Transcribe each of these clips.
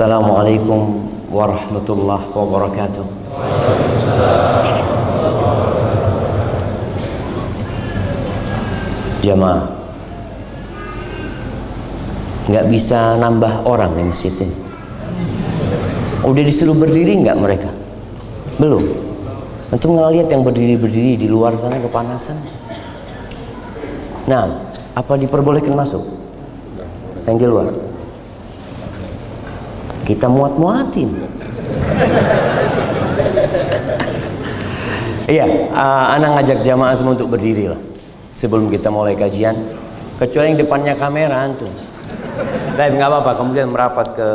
Assalamualaikum warahmatullahi wabarakatuh. Jamaah nggak bisa nambah orang di masjid ini. Udah disuruh berdiri nggak mereka? Belum. Antum nggak lihat yang berdiri-berdiri di luar sana kepanasan? Nah, apa diperbolehkan masuk? Yang di luar. Kita muat-muatin. Iya, uh, anak ngajak jamaah semua untuk berdiri lah sebelum kita mulai kajian. Kecuali yang depannya kamera antum. Tapi nggak apa-apa, kemudian merapat ke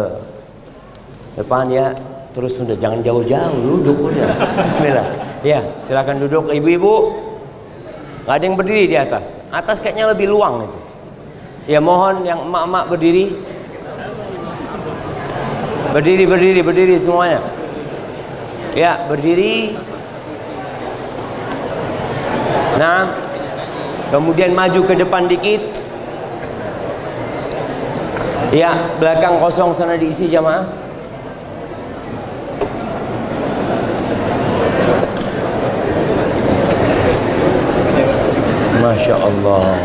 depan ya. Terus sudah jangan jauh-jauh, duduk udah. Bismillah. Ya, silakan duduk ibu-ibu. Nggak ada yang berdiri di atas. Atas kayaknya lebih luang itu. Ya mohon yang emak-emak berdiri. Berdiri, berdiri, berdiri semuanya. Ya, berdiri. Nah, kemudian maju ke depan dikit. Ya, belakang kosong sana diisi jamaah. Masya Allah.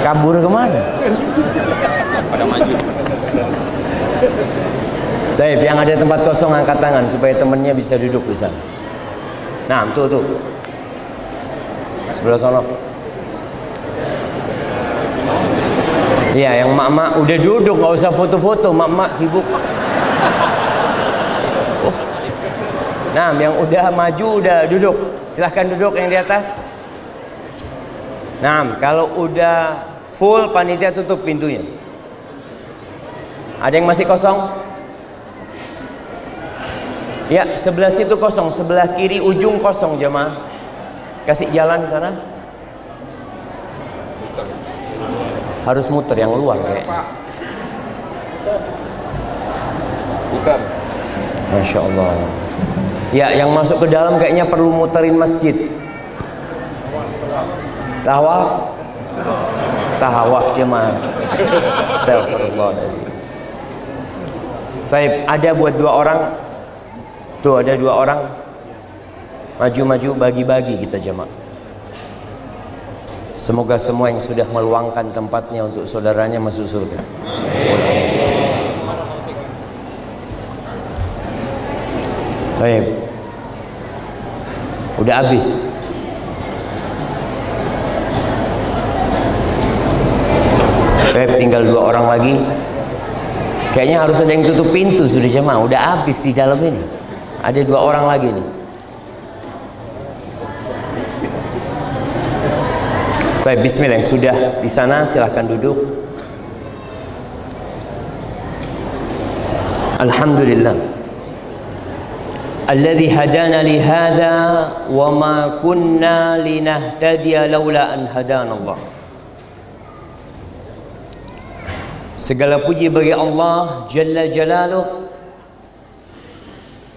Kabur ke mana? pada maju Baik, yang ada tempat kosong angkat tangan supaya temennya bisa duduk di sana. Nah, tuh tuh. Sebelah sana. Iya, yang mak-mak udah duduk, nggak usah foto-foto, mak-mak sibuk. Uh. Nah, yang udah maju udah duduk. Silahkan duduk yang di atas. Nah, kalau udah full panitia tutup pintunya. Ada yang masih kosong? Ya, sebelah situ kosong, sebelah kiri ujung kosong jemaah. Kasih jalan ke sana. Harus muter yang luar kayak. bukan Masya Allah. Ya, yang masuk ke dalam kayaknya perlu muterin masjid. Tawaf. Tawaf jemaah. Astagfirullahaladzim. Baik, ada buat dua orang. Tuh ada dua orang. Maju-maju bagi-bagi kita jemaah. Semoga semua yang sudah meluangkan tempatnya untuk saudaranya masuk surga. Baik. Udah habis. Baik, tinggal dua orang lagi. Kayaknya harus ada yang tutup pintu sudah jemaah. Udah habis di dalam ini. Ada dua orang lagi nih. Baik, bismillah yang sudah di sana silahkan duduk. Alhamdulillah. Alladhi hadana li wa ma kunna linahtadiya laula an hadana Allah. Segala puji bagi Allah Jalla Jalaluh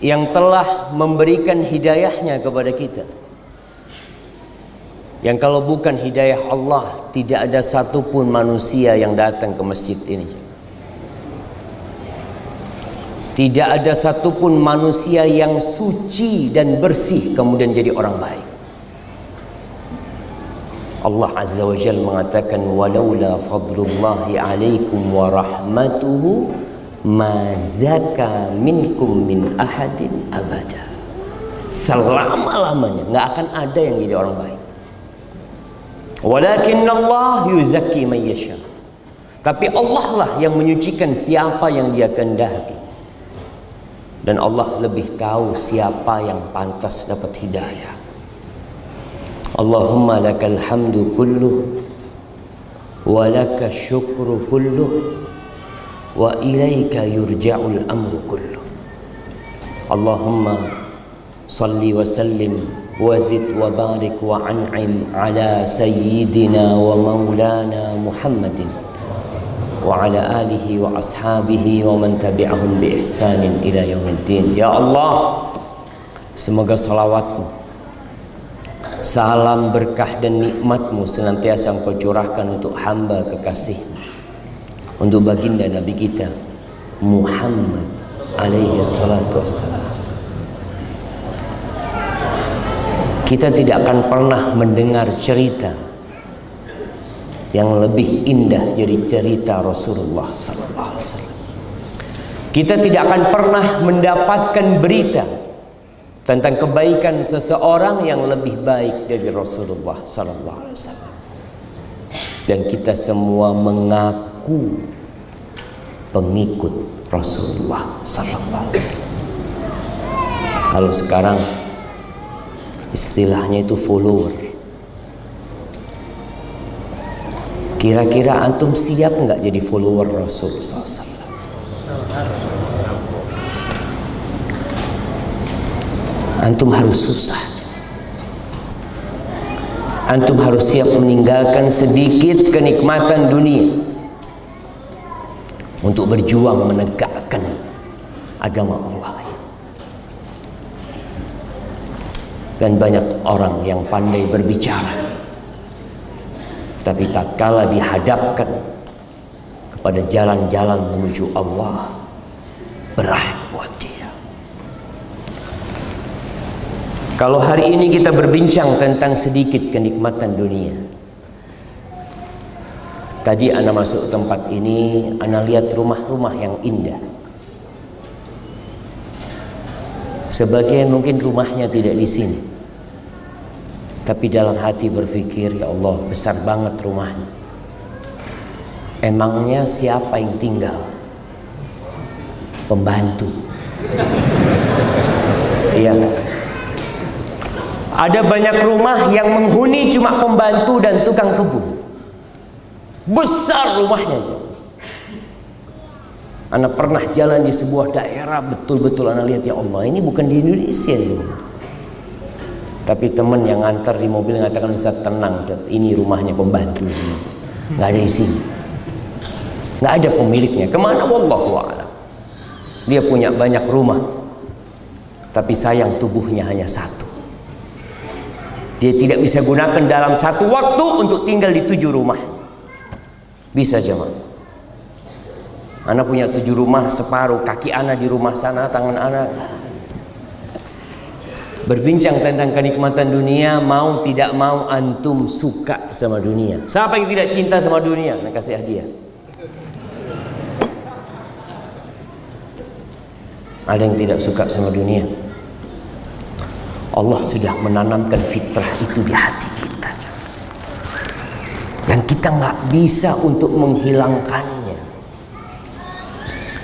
yang telah memberikan hidayahnya kepada kita. Yang kalau bukan hidayah Allah, tidak ada satupun manusia yang datang ke masjid ini. Tidak ada satupun manusia yang suci dan bersih kemudian jadi orang baik. Allah Azza wa Jal mengatakan walaula fadlullahi alaikum wa rahmatuhu ma zaka minkum min ahadin abada. Selama-lamanya nggak akan ada yang jadi orang baik. Walakin Allah yuzakki man yasha. Tapi Allah lah yang menyucikan siapa yang dia kehendaki. Dan Allah lebih tahu siapa yang pantas dapat hidayah. Allahumma lakal hamdu kulluh wa laka syukru kulluh wa ilaika yurja'ul amru kulluh. Allahumma salli wa sallim wa zid wa barik wa an'im ala sayyidina wa maulana Muhammadin وعلى آله وأصحابه ومن تبعهم بإحسان إلى يوم الدين Ya Allah Semoga salawatmu Salam berkah dan nikmatmu Senantiasa engkau curahkan untuk hamba kekasih Untuk baginda Nabi kita Muhammad alaihi salatu wassalam. Kita tidak akan pernah mendengar cerita yang lebih indah jadi cerita Rasulullah sallallahu alaihi wasallam. Kita tidak akan pernah mendapatkan berita tentang kebaikan seseorang yang lebih baik dari Rasulullah sallallahu alaihi wasallam. Dan kita semua mengaku pengikut Rasulullah sallallahu alaihi wasallam. Kalau sekarang istilahnya itu follower. Kira-kira antum siap nggak jadi follower Rasul SAW? Antum harus susah. Antum harus siap meninggalkan sedikit kenikmatan dunia untuk berjuang menegakkan agama Allah. Dan banyak orang yang pandai berbicara. Tapi tak kala dihadapkan kepada jalan-jalan menuju Allah berat buat dia. Kalau hari ini kita berbincang tentang sedikit kenikmatan dunia. Tadi Anda masuk tempat ini, Anda lihat rumah-rumah yang indah. Sebagian mungkin rumahnya tidak di sini. Tapi dalam hati berpikir, ya Allah besar banget rumahnya. Emangnya siapa yang tinggal? Pembantu. Iya. Ada banyak rumah yang menghuni cuma pembantu dan tukang kebun. Besar rumahnya aja. Anak pernah jalan di sebuah daerah betul-betul anak lihat ya Allah ini bukan di Indonesia ini. Tapi teman yang antar di mobil mengatakan Ustaz tenang Ustaz, ini rumahnya pembantu Nggak ada isi. Nggak ada pemiliknya. Ke mana a'lam. Dia punya banyak rumah. Tapi sayang tubuhnya hanya satu. Dia tidak bisa gunakan dalam satu waktu untuk tinggal di tujuh rumah. Bisa jemaah. Anak punya tujuh rumah separuh kaki anak di rumah sana, tangan anak berbincang tentang kenikmatan dunia mau tidak mau antum suka sama dunia. Siapa yang tidak cinta sama dunia? Nak kasih hadiah. Ada yang tidak suka sama dunia Allah sudah menanamkan fitrah itu di hati kita. Yang kita nggak bisa untuk menghilangkan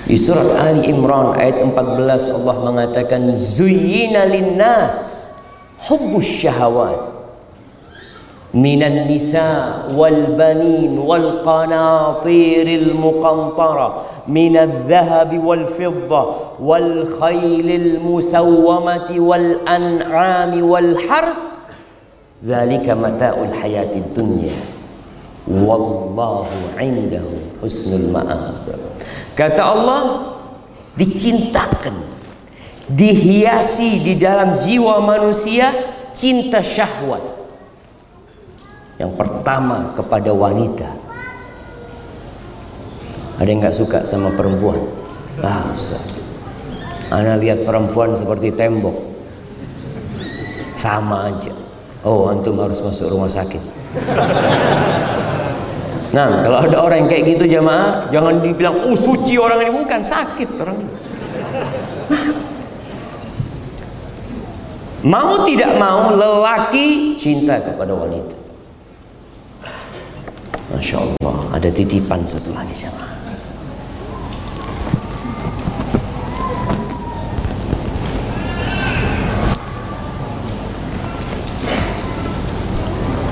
Di surat Ali Imran ayat 14 Allah mengatakan zuyyina linnas hubbus syahawat minan nisa wal banin wal qanatiril muqantara minadh dhahabi wal fidda wal khaylil musawwamati wal an'ami wal harth dhalika mata'ul hayatid dunya wallahu 'indahu husnul ma'ab Kata Allah, dicintakan, dihiasi di dalam jiwa manusia cinta syahwat. Yang pertama kepada wanita. Ada yang nggak suka sama perempuan? Ah, Ustaz. Ana lihat perempuan seperti tembok. Sama aja. Oh, antum harus masuk rumah sakit. Nah, kalau ada orang yang kayak gitu jamaah, jangan dibilang, oh suci orang ini bukan sakit orang ini. Mau tidak mau lelaki cinta kepada wanita. Masya Allah, ada titipan satu lagi jamaah.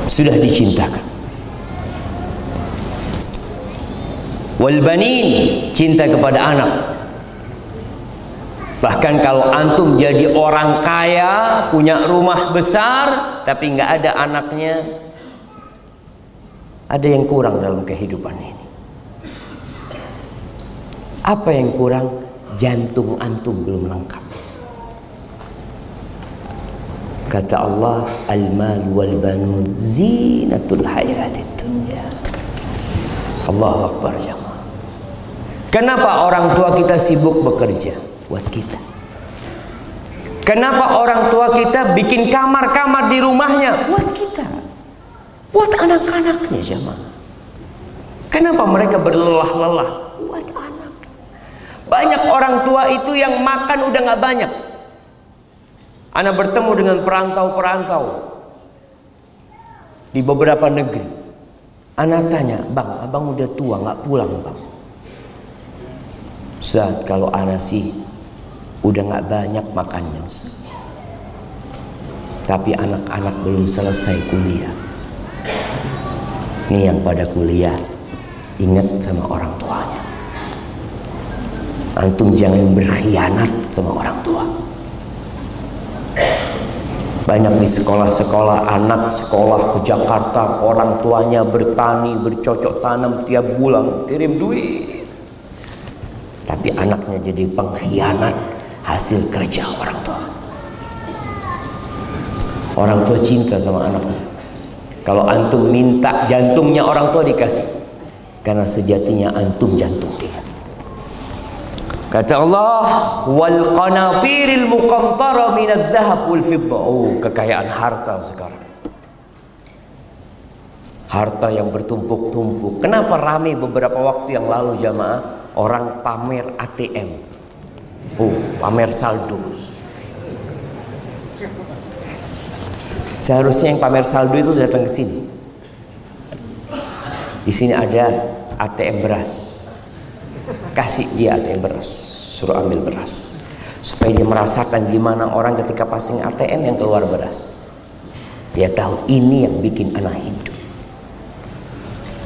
Sudah dicintakan. wal banin cinta kepada anak bahkan kalau antum jadi orang kaya punya rumah besar tapi nggak ada anaknya ada yang kurang dalam kehidupan ini. Apa yang kurang? Jantung antum belum lengkap. Kata Allah al-mal wal banun zinatul hayatid dunya. Allah akbar jamaah. Kenapa orang tua kita sibuk bekerja? Buat kita? Kenapa orang tua kita bikin kamar-kamar di rumahnya? Buat kita? Buat anak-anaknya jemaah. Kenapa mereka berlelah-lelah? Buat anak. Banyak orang tua itu yang makan udah nggak banyak. Anak bertemu dengan perantau-perantau di beberapa negeri. Anak tanya, bang, abang udah tua nggak pulang bang? Saat kalau anak sih udah nggak banyak makannya Ustaz. Tapi anak-anak belum selesai kuliah. Nih yang pada kuliah ingat sama orang tuanya. Antum jangan berkhianat sama orang tua. Banyak di sekolah-sekolah anak sekolah ke Jakarta orang tuanya bertani bercocok tanam tiap bulan kirim duit. Tapi anaknya jadi pengkhianat hasil kerja orang tua. Orang tua cinta sama anaknya. Kalau antum minta jantungnya orang tua dikasih. Karena sejatinya antum jantung dia. Kata Allah, wal qanatiril muqantara minadh dhahab wal fiddah. Oh, kekayaan harta sekarang. Harta yang bertumpuk-tumpuk. Kenapa rame beberapa waktu yang lalu jamaah orang pamer ATM? Oh, pamer saldo. Seharusnya yang pamer saldo itu datang ke sini. Di sini ada ATM beras. Kasih dia ATM beras. Suruh ambil beras. Supaya dia merasakan gimana orang ketika passing ATM yang keluar beras. Dia tahu ini yang bikin anak hidup.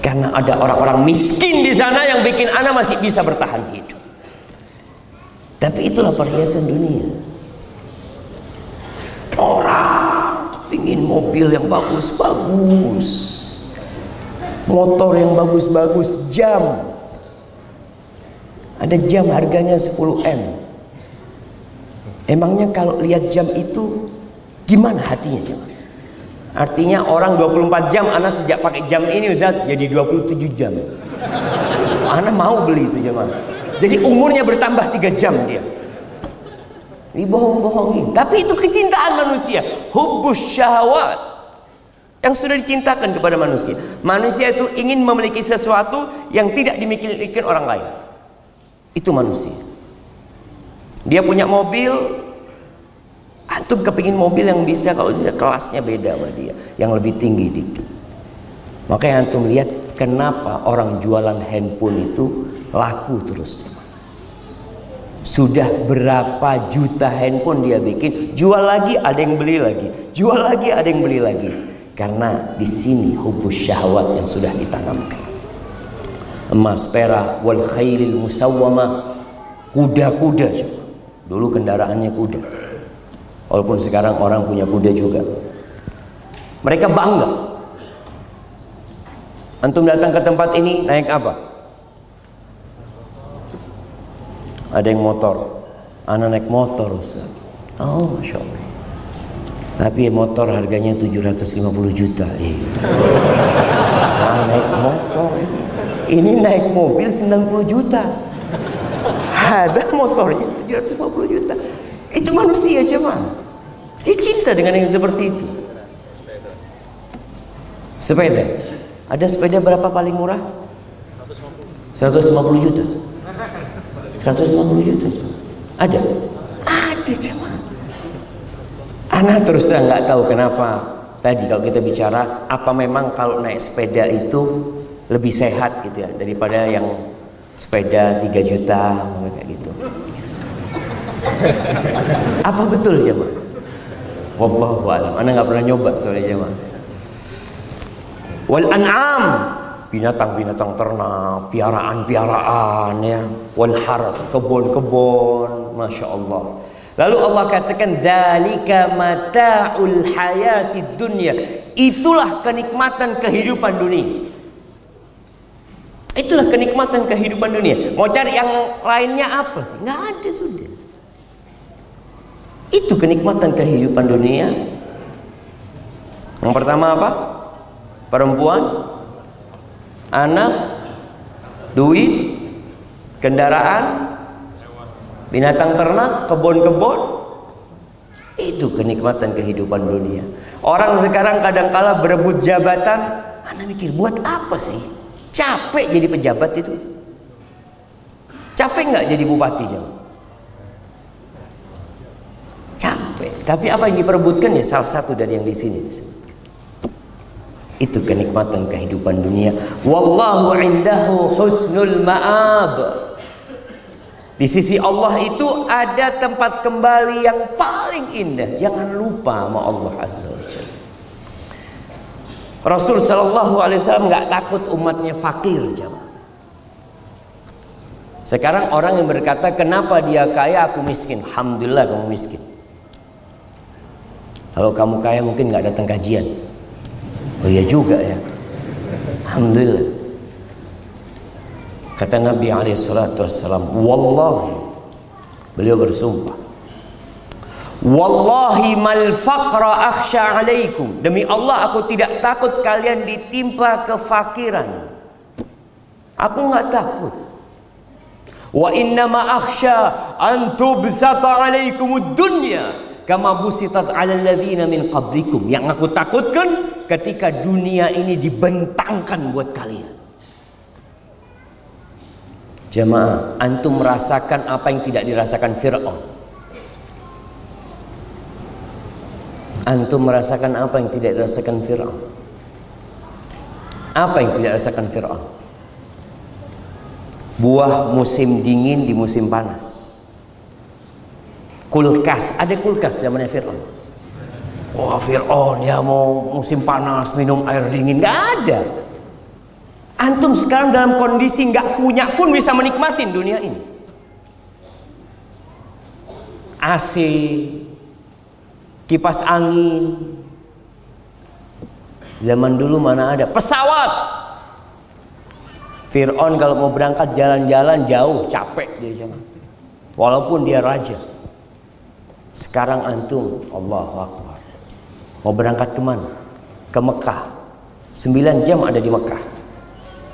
Karena ada orang-orang miskin di sana yang bikin anak masih bisa bertahan hidup. Tapi itulah perhiasan dunia. Orang ingin mobil yang bagus-bagus motor yang bagus-bagus jam ada jam harganya 10M. Emangnya kalau lihat jam itu gimana hatinya jam? Artinya orang 24 jam anak sejak pakai jam ini Ustaz jadi 27 jam. Anak mau beli itu jam. Jadi umurnya bertambah 3 jam dia. Dibohong-bohongin. Tapi itu kecintaan manusia. Hubbus syahwat. Yang sudah dicintakan kepada manusia. Manusia itu ingin memiliki sesuatu yang tidak dimiliki orang lain. Itu manusia. Dia punya mobil, antum kepingin mobil yang bisa kalau bisa kelasnya beda sama dia, yang lebih tinggi dikit. Makanya antum lihat kenapa orang jualan handphone itu laku terus. Sudah berapa juta handphone dia bikin, jual lagi ada yang beli lagi, jual lagi ada yang beli lagi. Karena di sini hubus syahwat yang sudah ditanamkan. Emas perak wal khairil musawwama. Kuda-kuda. Dulu kendaraannya kuda. Walaupun sekarang orang punya kuda juga. Mereka bangga. Antum datang ke tempat ini naik apa ada yang motor. Anak naik motor Ustaz. Oh Masya Allah. Tapi motor harganya 750 juta eh. naik motor ini naik mobil 90 juta. Ada motornya 750 juta. Itu manusia cuman dia cinta dengan yang seperti itu. Sepeda. Ada sepeda berapa paling murah? 150 juta 150 juta ada ada cuman anak terus terang nggak tahu kenapa tadi kalau kita bicara apa memang kalau naik sepeda itu lebih sehat gitu ya daripada yang sepeda 3 juta kayak gitu. Apa betul jemaah? Wallahu a'lam. Anda nggak pernah nyoba soalnya jemaah. Wal an'am binatang-binatang ternak, piaraan-piaraan ya. Wal haras kebun-kebun, masya Allah. Lalu Allah katakan dalika mata'ul hayati dunia. Itulah kenikmatan kehidupan dunia. Itulah kenikmatan kehidupan dunia. Mau cari yang lainnya apa sih? Nggak ada sudah. Itu kenikmatan kehidupan dunia. Yang pertama apa? Perempuan, anak, duit, kendaraan, binatang ternak, kebun-kebun. Itu kenikmatan kehidupan dunia. Orang sekarang kadang-kala berebut jabatan, Anda mikir buat apa sih? Capek jadi pejabat itu. Capek nggak jadi bupati jam? Capek. Tapi apa yang diperebutkan ya salah satu dari yang di sini. Itu kenikmatan kehidupan dunia. Wallahu indahu husnul ma'ab. Di sisi Allah itu ada tempat kembali yang paling indah. Jangan lupa sama Allah Azza wa. Rasul Shallallahu Alaihi Wasallam nggak takut umatnya fakir, jamaah. Sekarang orang yang berkata, kenapa dia kaya, aku miskin. Alhamdulillah kamu miskin. Kalau kamu kaya mungkin nggak datang kajian. Oh iya juga ya. Alhamdulillah. Kata Nabi Alaihissalam, Wallahi, beliau bersumpah, Wallahi mal faqra akhsha alaikum. Demi Allah aku tidak takut kalian ditimpa kefakiran. Aku nggak takut. Wa inna ma akhsha an tubsata alaikumud dunya kama busitat 'alal ladzina min qablikum. Yang aku takutkan ketika dunia ini dibentangkan buat kalian. Jemaah, antum merasakan apa yang tidak dirasakan Fir'aun. Antum merasakan apa yang tidak dirasakan Fir'aun. Apa yang tidak dirasakan Fir'aun? Buah musim dingin di musim panas. Kulkas, ada kulkas zamannya Fir'aun. Wah Fir'aun ya mau musim panas minum air dingin, nggak ada. Antum sekarang dalam kondisi nggak punya pun bisa menikmatin dunia ini. AC, kipas angin. Zaman dulu mana ada pesawat. Fir'aun kalau mau berangkat jalan-jalan jauh capek dia zaman. Walaupun dia raja. Sekarang antum Allah Akbar. Mau berangkat ke mana? Ke Mekah. 9 jam ada di Mekah.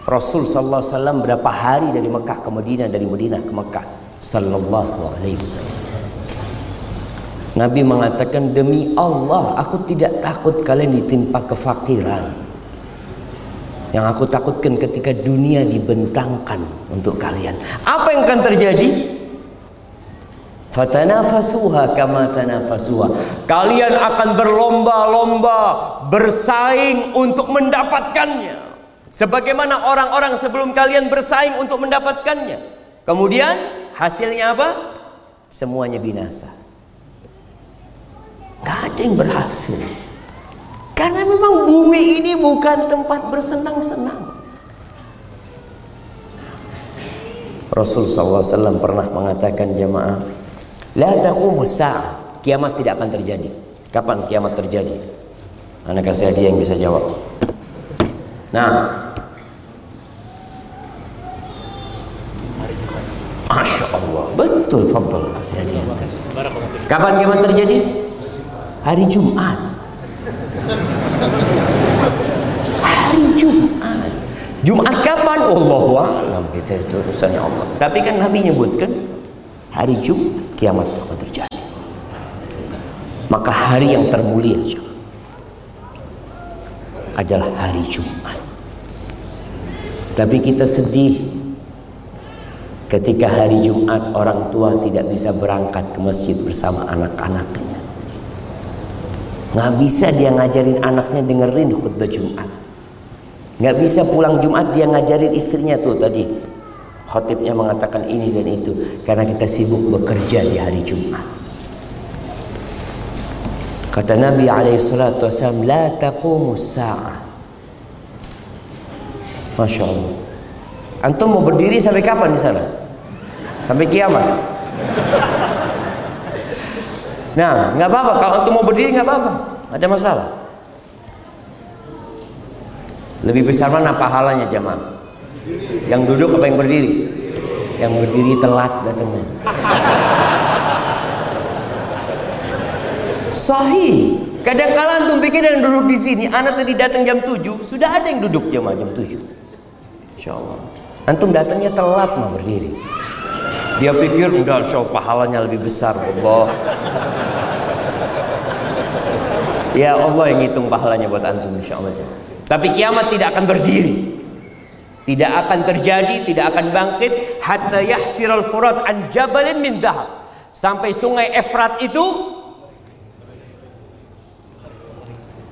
Rasul wasallam berapa hari dari Mekah ke Madinah dari Madinah ke Mekah sallallahu alaihi wasallam. Nabi mengatakan demi Allah aku tidak takut kalian ditimpa kefakiran. Yang aku takutkan ketika dunia dibentangkan untuk kalian. Apa yang akan terjadi? Fatanafasuha kama tanafasuha. Kalian akan berlomba-lomba bersaing untuk mendapatkannya. Sebagaimana orang-orang sebelum kalian bersaing untuk mendapatkannya. Kemudian hasilnya apa? Semuanya binasa. Gak ada yang berhasil. Karena memang bumi ini bukan tempat bersenang-senang. Rasul SAW pernah mengatakan jamaah, La taqumus sa'ah. Kiamat tidak akan terjadi. Kapan kiamat terjadi? Anak kasih hadiah yang bisa jawab. Nah, Masya Allah Betul Fadl Kapan kiamat terjadi? Hari Jumat Hari Jumat Jumat kapan? Allah Itu, itu urusannya Allah Tapi kan Nabi nyebutkan Hari Jumat kiamat akan terjadi Maka hari yang termulia Adalah hari Jumat Tapi kita sedih Ketika hari Jumat orang tua tidak bisa berangkat ke masjid bersama anak-anaknya. Nggak bisa dia ngajarin anaknya dengerin khutbah Jumat. Nggak bisa pulang Jumat dia ngajarin istrinya tuh tadi. Khotibnya mengatakan ini dan itu. Karena kita sibuk bekerja di hari Jumat. Kata Nabi SAW, La taqumu sa'ah. Masya Allah. Antum mau berdiri sampai kapan di sana? sampai kiamat. Nah, nggak apa-apa kalau untuk mau berdiri nggak apa-apa, ada masalah. Lebih besar mana pahalanya jamaah? Yang duduk apa yang berdiri? Yang berdiri telat datangnya. Sahih. Kadang-kala antum pikir yang duduk di sini, anak tadi datang jam 7, sudah ada yang duduk jamaah jam 7. Insya Allah. Antum datangnya telat mau berdiri. Dia pikir udah show pahalanya lebih besar Allah. Ya Allah yang hitung pahalanya buat antum insya Allah. Tapi kiamat tidak akan berdiri. Tidak akan terjadi, tidak akan bangkit hatta yahsiral furat an jabalin min dahab. Sampai sungai Efrat itu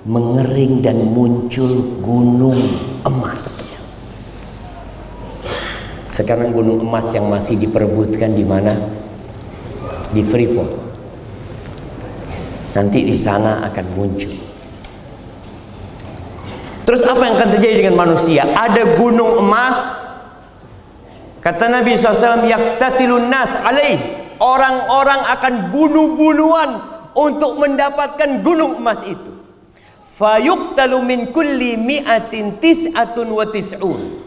mengering dan muncul gunung emasnya. Sekarang gunung emas yang masih diperebutkan di mana? Di Freeport. Nanti di sana akan muncul. Terus apa yang akan terjadi dengan manusia? Ada gunung emas. Kata Nabi SAW, yaktatilun nas alaih. Orang-orang akan bunuh-bunuhan untuk mendapatkan gunung emas itu. Fayuqtalu min kulli mi'atin tis'atun wa tis'un.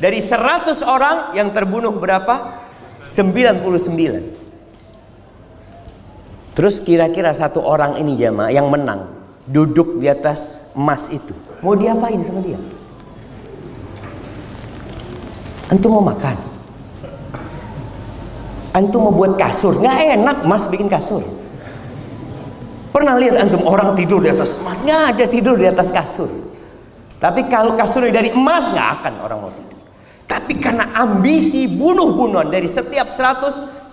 Dari 100 orang yang terbunuh berapa? 99. Terus kira-kira satu orang ini jamaah yang menang duduk di atas emas itu. Mau diapain sama dia? Antum mau makan? Antum mau buat kasur? Nggak enak mas bikin kasur. Pernah lihat antum orang tidur di atas emas? Nggak ada tidur di atas kasur. Tapi kalau kasurnya dari emas nggak akan orang mau tidur. Tapi karena ambisi bunuh-bunuhan dari setiap 199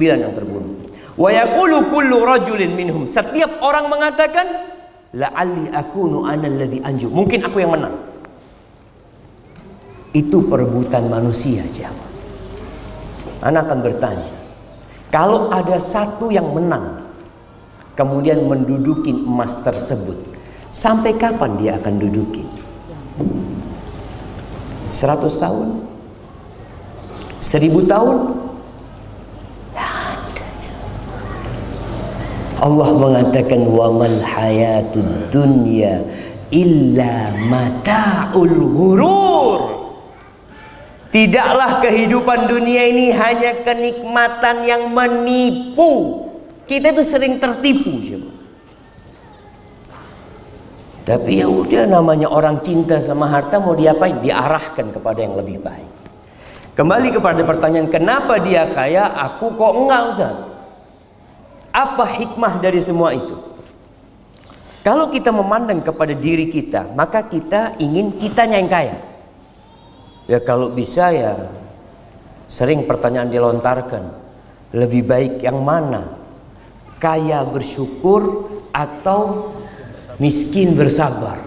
yang terbunuh. Wa yaqulu kullu rajulin minhum. Setiap orang mengatakan la'alli akunu ana alladhi anju. Mungkin aku yang menang. Itu perebutan manusia, jawab. Anak akan bertanya, kalau ada satu yang menang kemudian menduduki emas tersebut, sampai kapan dia akan duduki? 100 tahun? 1000 tahun? Allah mengatakan wa mal hayatud dunya illa mataul ghurur. Tidaklah kehidupan dunia ini hanya kenikmatan yang menipu. Kita itu sering tertipu, coba. Tapi ya udah namanya orang cinta sama harta mau diapain? Diarahkan kepada yang lebih baik. Kembali kepada pertanyaan kenapa dia kaya, aku kok enggak Ustaz? Apa hikmah dari semua itu? Kalau kita memandang kepada diri kita, maka kita ingin kita yang kaya. Ya kalau bisa ya sering pertanyaan dilontarkan. Lebih baik yang mana? Kaya bersyukur atau miskin bersabar.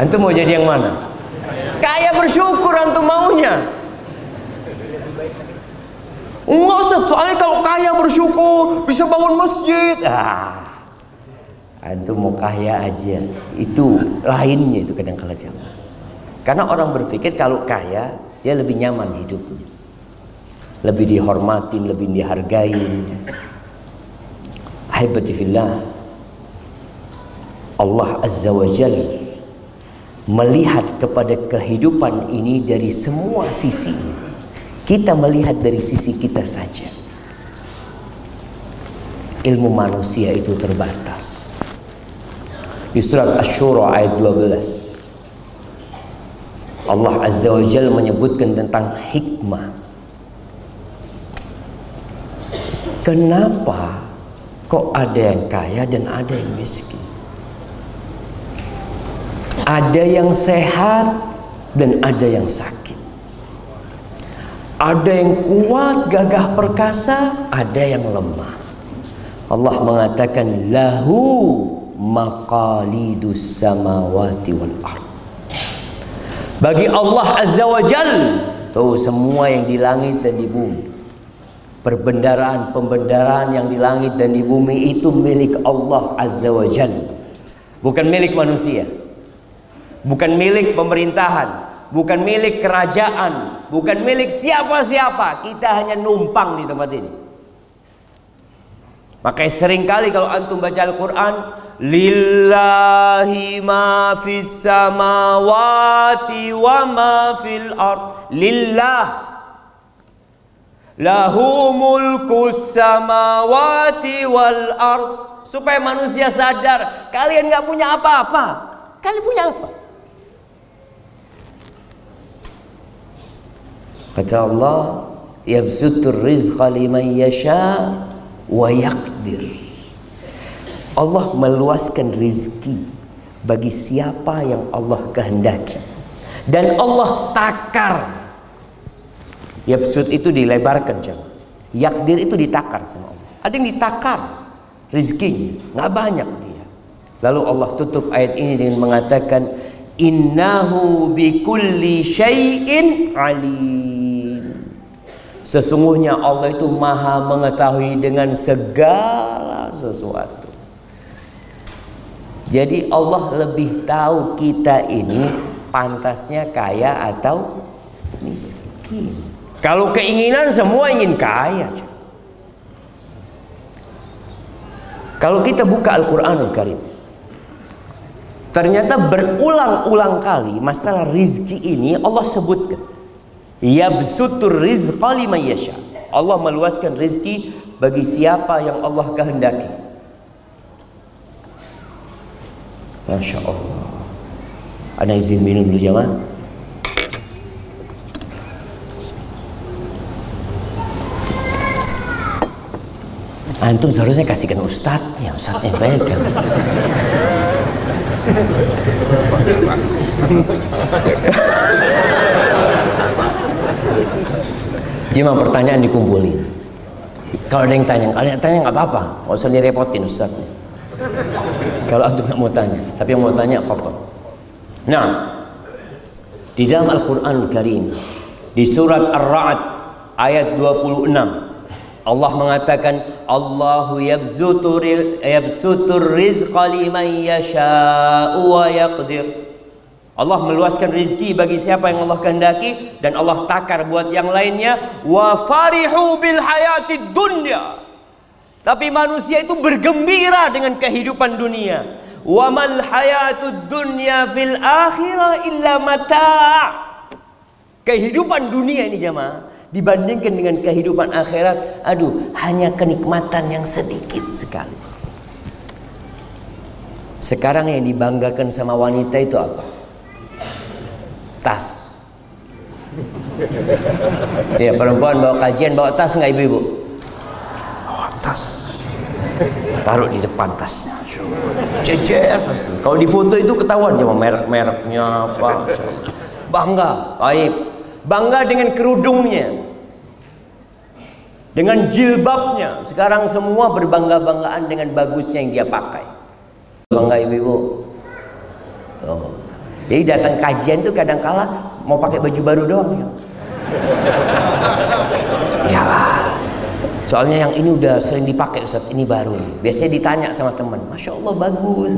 Antum mau jadi yang mana? Kaya bersyukur antum maunya. Enggak Ustaz, soalnya kalau kaya bersyukur bisa bangun masjid. Ah. Antum mau kaya aja. Itu lainnya itu kadang kala jam. Karena orang berpikir kalau kaya dia lebih nyaman hidupnya. Lebih dihormatin, lebih dihargain. Ahibati fillah. Allah Azza wa Jal melihat kepada kehidupan ini dari semua sisi. Kita melihat dari sisi kita saja. Ilmu manusia itu terbatas. Di surat Asy-Syura ayat 12 Allah Azza wa Jal menyebutkan tentang hikmah. Kenapa kok ada yang kaya dan ada yang miskin? Ada yang sehat dan ada yang sakit. Ada yang kuat, gagah perkasa, ada yang lemah. Allah mengatakan lahu maqalidus samawati wal ard. Bagi Allah Azza wa Jal Tuh semua yang di langit dan di bumi. Perbendaraan-pembendaraan yang di langit dan di bumi Itu milik Allah Azza wa Jal. Bukan milik manusia. Bukan milik pemerintahan, bukan milik kerajaan, bukan milik siapa-siapa. Kita hanya numpang di tempat ini. Makanya sering kali kalau antum baca Al-Quran Lillahi ma fis samawati wa ma fil ard Lillah Lahu mulku samawati wal ard Supaya manusia sadar Kalian gak punya apa-apa Kalian punya apa? Kata Allah, yabsutur rizqa liman yasha wa yaqdir. Allah meluaskan rizki bagi siapa yang Allah kehendaki. Dan Allah takar. Yabsut itu dilebarkan jangan. Yakdir itu ditakar sama Allah. Ada yang ditakar rizkinya, nggak banyak dia. Lalu Allah tutup ayat ini dengan mengatakan innahu bikulli syai'in alim. Sesungguhnya Allah itu maha mengetahui dengan segala sesuatu. Jadi Allah lebih tahu kita ini pantasnya kaya atau miskin. Kalau keinginan semua ingin kaya. Kalau kita buka Al-Quranul Karim, ternyata berulang-ulang kali masalah rizki ini Allah sebutkan. Yabsutur rizqa liman yasha. Allah meluaskan rizki bagi siapa yang Allah kehendaki. Masya Allah. Ana izin minum dulu jamaah. Antum seharusnya kasihkan ustadznya, ustadznya baik kan. Cuma pertanyaan dikumpulin. Kalau ada yang tanya, kalau ada yang tanya nggak apa-apa, nggak usah direpotin ustadznya. Kalau antum nggak mau tanya, tapi yang mau tanya faktor. Nah, di dalam Al-Quran Karim, di surat Ar-Ra'd ayat 26, Allah mengatakan Allahu yabsutur yabsutur rizqa liman yasha'u wa yaqdir. Allah meluaskan rizki bagi siapa yang Allah kehendaki dan Allah takar buat yang lainnya wa farihu bil hayati dunya. Tapi manusia itu bergembira dengan kehidupan dunia. Wa mal hayatud dunya fil akhirah illa mata'. Kehidupan dunia ini jemaah dibandingkan dengan kehidupan akhirat, aduh, hanya kenikmatan yang sedikit sekali. Sekarang yang dibanggakan sama wanita itu apa? Tas. Ya perempuan bawa kajian bawa tas nggak ibu-ibu? Bawa tas. Taruh di depan tasnya. Cecer tas. Kalau di foto itu ketahuan ya merek-mereknya apa. Bangga, baik. Bangga dengan kerudungnya. Dengan jilbabnya. Sekarang semua berbangga-banggaan dengan bagusnya yang dia pakai. Bangga ibu-ibu. Oh. Jadi datang kajian tuh kadang kala mau pakai baju baru doang ya. ya Soalnya yang ini udah sering dipakai Ustaz, ini baru. Biasanya ditanya sama teman, Masya Allah bagus.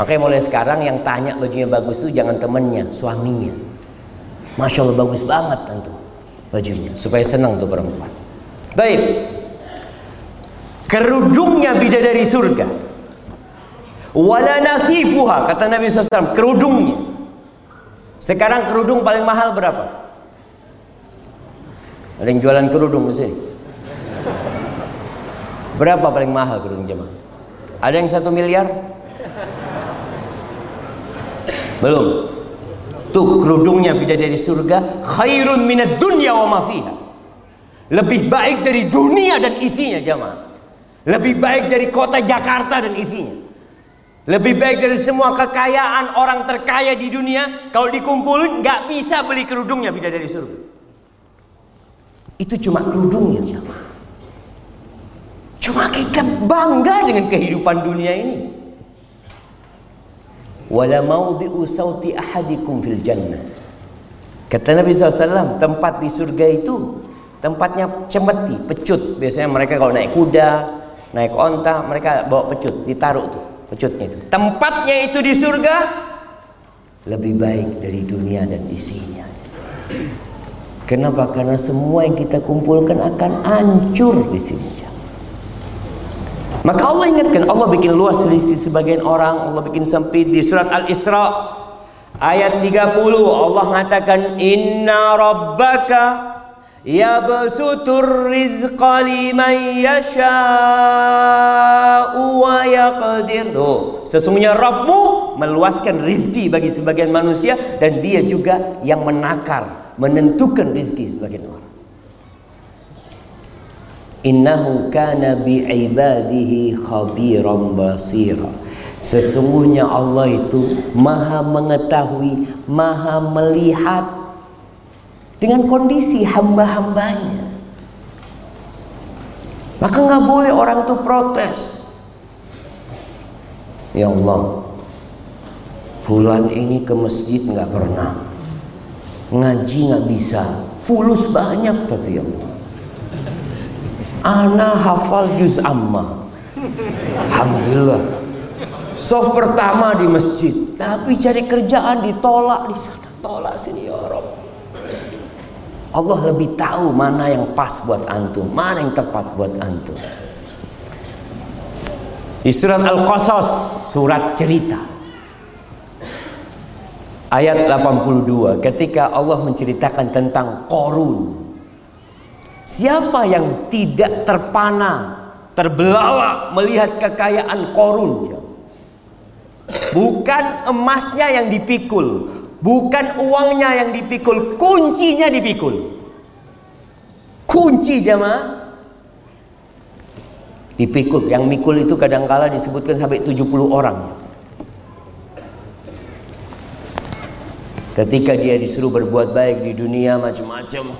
Makanya mulai sekarang yang tanya bajunya bagus tuh jangan temennya, suaminya. Masya Allah bagus banget tentu bajunya. Supaya senang tuh perempuan. Baik. Kerudungnya bidadari surga. Wala nasifuha kata Nabi SAW kerudungnya. Sekarang kerudung paling mahal berapa? Ada yang jualan kerudung di sini? Berapa paling mahal kerudung jemaah? Ada yang satu miliar? Belum. Tuh kerudungnya bidadari surga khairun minad dunya wa ma fiha. Lebih baik dari dunia dan isinya jemaah. Lebih baik dari kota Jakarta dan isinya. Lebih baik dari semua kekayaan orang terkaya di dunia kalau dikumpulin nggak bisa beli kerudungnya bidadari surga. Itu cuma kerudungnya. Cuma kita bangga dengan kehidupan dunia ini. Wala maudhi'u sauti ahadikum fil jannah. Kata Nabi SAW, tempat di surga itu tempatnya cemeti, pecut. Biasanya mereka kalau naik kuda, naik onta, mereka bawa pecut, ditaruh tuh pecutnya itu. Tempatnya itu di surga lebih baik dari dunia dan isinya. Kenapa? Karena semua yang kita kumpulkan akan hancur di sini. Maka Allah ingatkan, Allah bikin luas selisih sebagian orang, Allah bikin sempit di surat Al-Isra ayat 30 Allah mengatakan inna rabbaka yabsutur rizqa liman yasha'u wa yaqdir. Tuh, sesungguhnya Rabbmu meluaskan rizki bagi sebagian manusia dan dia juga yang menakar, menentukan rizki sebagian orang. Innahu kana bi'ibadihi khabiran basira. Sesungguhnya Allah itu maha mengetahui, maha melihat dengan kondisi hamba-hambanya. Maka nggak boleh orang itu protes. Ya Allah, Fulan ini ke masjid nggak pernah, ngaji nggak bisa, fulus banyak tapi ya Allah. Ana hafal juz amma. Alhamdulillah. Soft pertama di masjid, tapi cari kerjaan ditolak di sana, tolak sini ya Rob. Allah lebih tahu mana yang pas buat antum, mana yang tepat buat antum. Di surat Al-Qasas, surat cerita. Ayat 82, ketika Allah menceritakan tentang Korun. Siapa yang tidak terpana, terbelalak melihat kekayaan Korun? Bukan emasnya yang dipikul, bukan uangnya yang dipikul, kuncinya dipikul. Kunci jamaah dipikul. Yang mikul itu kadangkala disebutkan sampai 70 orang. Ketika dia disuruh berbuat baik di dunia macam-macam.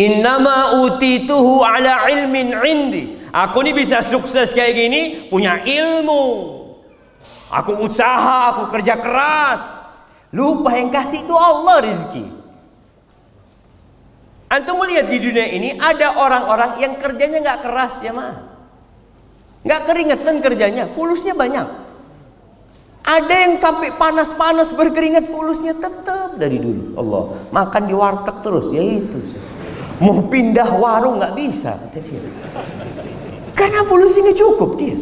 Innama utituhu ala ilmin indi. Aku ini bisa sukses kayak gini punya ilmu. Aku usaha, aku kerja keras. Lupa yang kasih itu Allah rezeki. Antum melihat di dunia ini ada orang-orang yang kerjanya nggak keras ya mah. Nggak keringetan kerjanya, fulusnya banyak. Ada yang sampai panas-panas berkeringat fulusnya tetap dari dulu. Allah makan di warteg terus, ya itu. Mau pindah warung nggak bisa. Karena fulusnya cukup dia.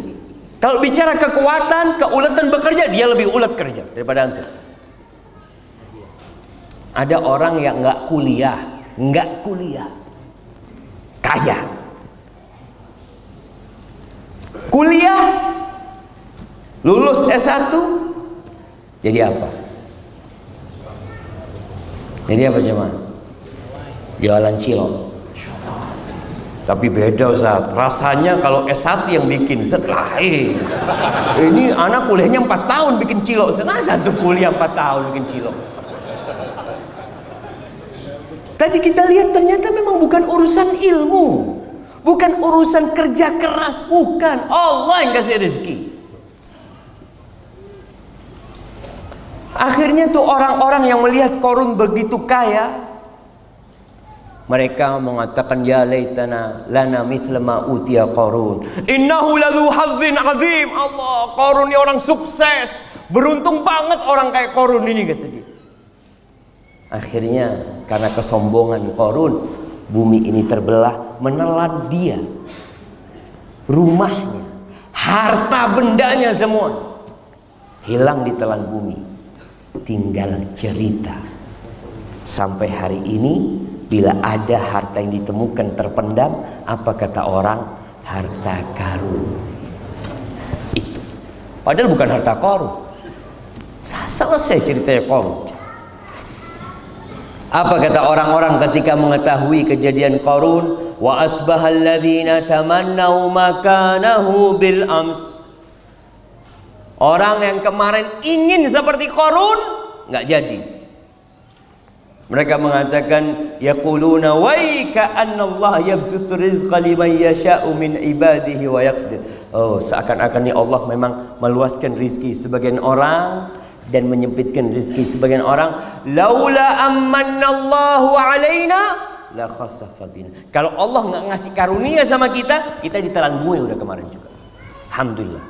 Kalau bicara kekuatan, keuletan bekerja, dia lebih ulet kerja daripada antum. Ada orang yang nggak kuliah, nggak kuliah, kaya. Kuliah, lulus S1, jadi apa? Jadi apa cuman? Jualan cilok. Tapi beda Ustaz, rasanya kalau S1 yang bikin setelah eh, ini anak kuliahnya 4 tahun bikin cilok. Nah, satu kuliah 4 tahun bikin cilok. Tadi kita lihat ternyata memang bukan urusan ilmu. Bukan urusan kerja keras, bukan. Allah yang kasih rezeki. Akhirnya tuh orang-orang yang melihat korun begitu kaya, mereka mengatakan ya laitana lana mithla ma utiya Qarun. Innahu ladzu hadzin azim. Allah, Qarun ini orang sukses. Beruntung banget orang kayak Qarun ini kata dia. Akhirnya karena kesombongan Qarun, bumi ini terbelah menelan dia. Rumahnya, harta bendanya semua hilang di telan bumi. Tinggal cerita. Sampai hari ini Bila ada harta yang ditemukan terpendam, apa kata orang? Harta karun. Itu. Padahal bukan harta karun. Selesai ceritanya karun. Apa kata orang-orang ketika mengetahui kejadian Qarun? Wa asbahal ladzina tamannau makanahu bil ams. Orang yang kemarin ingin seperti Qarun nggak jadi. Mereka mengatakan yaquluna wa anna Allah yabsutu rizqa liman yasha'u min ibadihi wa yaqdir. Oh, seakan-akan ni Allah memang meluaskan rizki sebagian orang dan menyempitkan rizki sebagian orang. Laula amanna Allahu alaina la khasafa bina. Kalau Allah enggak ngasih karunia sama kita, kita ditelan bumi udah kemarin juga. Alhamdulillah.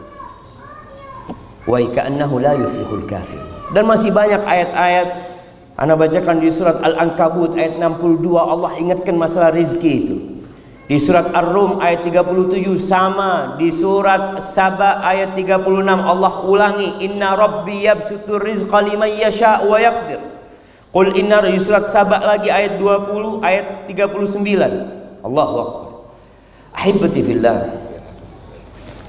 Wa annahu la yuflihul kafir. Dan masih banyak ayat-ayat Anda bacakan di surat Al-Ankabut ayat 62 Allah ingatkan masalah rizki itu. Di surat Ar-Rum ayat 37 sama. Di surat Saba ayat 36 Allah ulangi inna rabbi yabsutur rizqa liman yasha wa yaqdir. Qul inna di surat Saba lagi ayat 20 ayat 39. Allahu akbar. Ahibati fillah.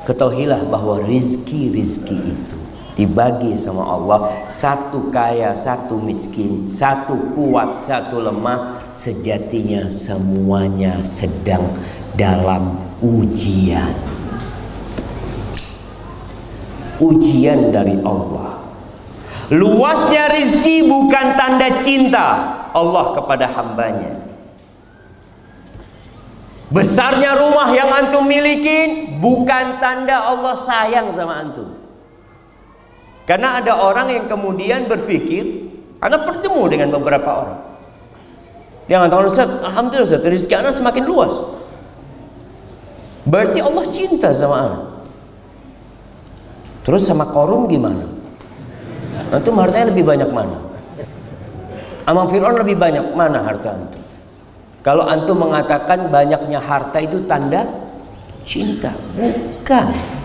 Ketahuilah bahwa rizki-rizki itu dibagi sama Allah. Satu kaya satu miskin satu kuat satu lemah sejatinya semuanya sedang dalam ujian. Ujian dari Allah. Luasnya rizki bukan tanda cinta Allah kepada hambanya. Besarnya rumah yang antum miliki bukan tanda Allah sayang sama antum karena ada orang yang kemudian berpikir, Anda bertemu dengan beberapa orang. Dia mengatakan, Ustaz, Alhamdulillah Ustaz, rezeki Anda semakin luas. Berarti Allah cinta sama Anda. Terus sama korun gimana? Antum hartanya lebih banyak mana? Amang Fir'aun lebih banyak mana harta antum? Kalau antum mengatakan banyaknya harta itu tanda cinta, bukan.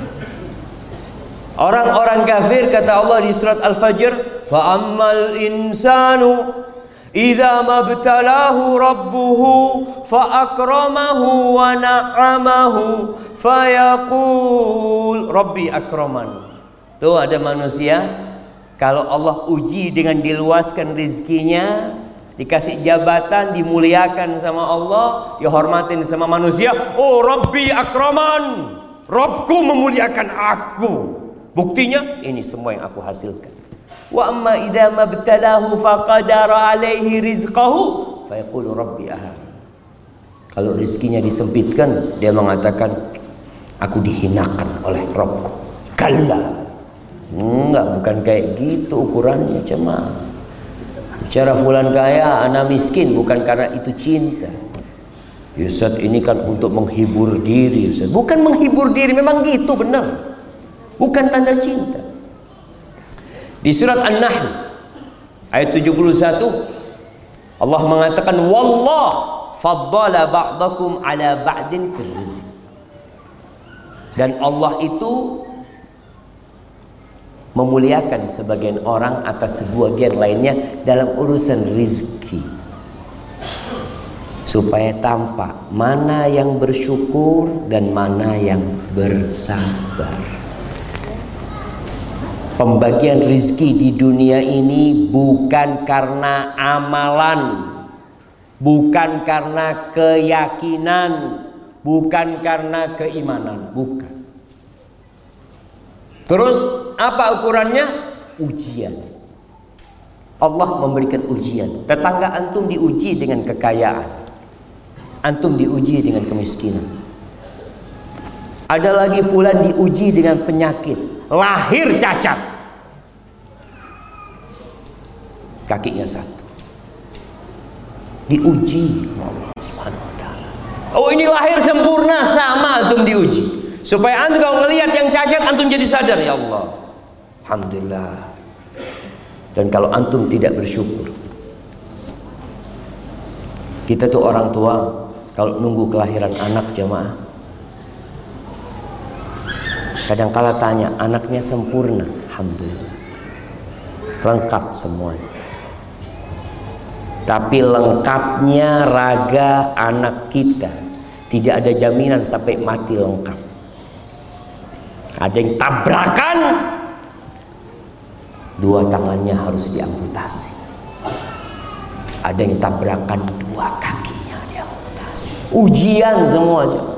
Orang-orang kafir kata Allah di surat Al-Fajr, "Fa ammal insanu idza mabtalahu rabbuhu fa akramahu wa na'amahu fayaqul rabbi akraman." Tuh ada manusia kalau Allah uji dengan diluaskan rizkinya dikasih jabatan dimuliakan sama Allah dihormatin sama manusia oh Rabbi akraman Robku memuliakan aku Buktinya ini semua yang aku hasilkan. Wa amma idza mabtalahu faqadara alaihi rizqahu fayaqulu rabbi ahad. Kalau rizkinya disempitkan, dia mengatakan aku dihinakan oleh Rabbku. Kalla. Enggak, bukan kayak gitu ukurannya cuma. Cara fulan kaya, anak miskin bukan karena itu cinta. Yusuf ini kan untuk menghibur diri Ustaz. Bukan menghibur diri, memang gitu benar bukan tanda cinta. Di surat An-Nahl ayat 71 Allah mengatakan wallah faddala ba'dakum ala ba'din fil rizq. Dan Allah itu memuliakan sebagian orang atas sebagian lainnya dalam urusan rizki supaya tampak mana yang bersyukur dan mana yang bersabar. Pembagian rizki di dunia ini bukan karena amalan, bukan karena keyakinan, bukan karena keimanan, bukan. Terus apa ukurannya? Ujian. Allah memberikan ujian. Tetangga antum diuji dengan kekayaan. Antum diuji dengan kemiskinan. Ada lagi fulan diuji dengan penyakit lahir cacat. Kakinya satu. Diuji Allah Subhanahu wa taala. Oh ini lahir sempurna sama antum diuji. Supaya antum kalau melihat yang cacat antum jadi sadar ya Allah. Alhamdulillah. Dan kalau antum tidak bersyukur kita tuh orang tua kalau nunggu kelahiran anak jamaah kadang kala tanya anaknya sempurna? Alhamdulillah. Lengkap semuanya. Tapi lengkapnya raga anak kita. Tidak ada jaminan sampai mati lengkap. Ada yang tabrakan. Dua tangannya harus diamputasi. Ada yang tabrakan dua kakinya diamputasi. Ujian semua aja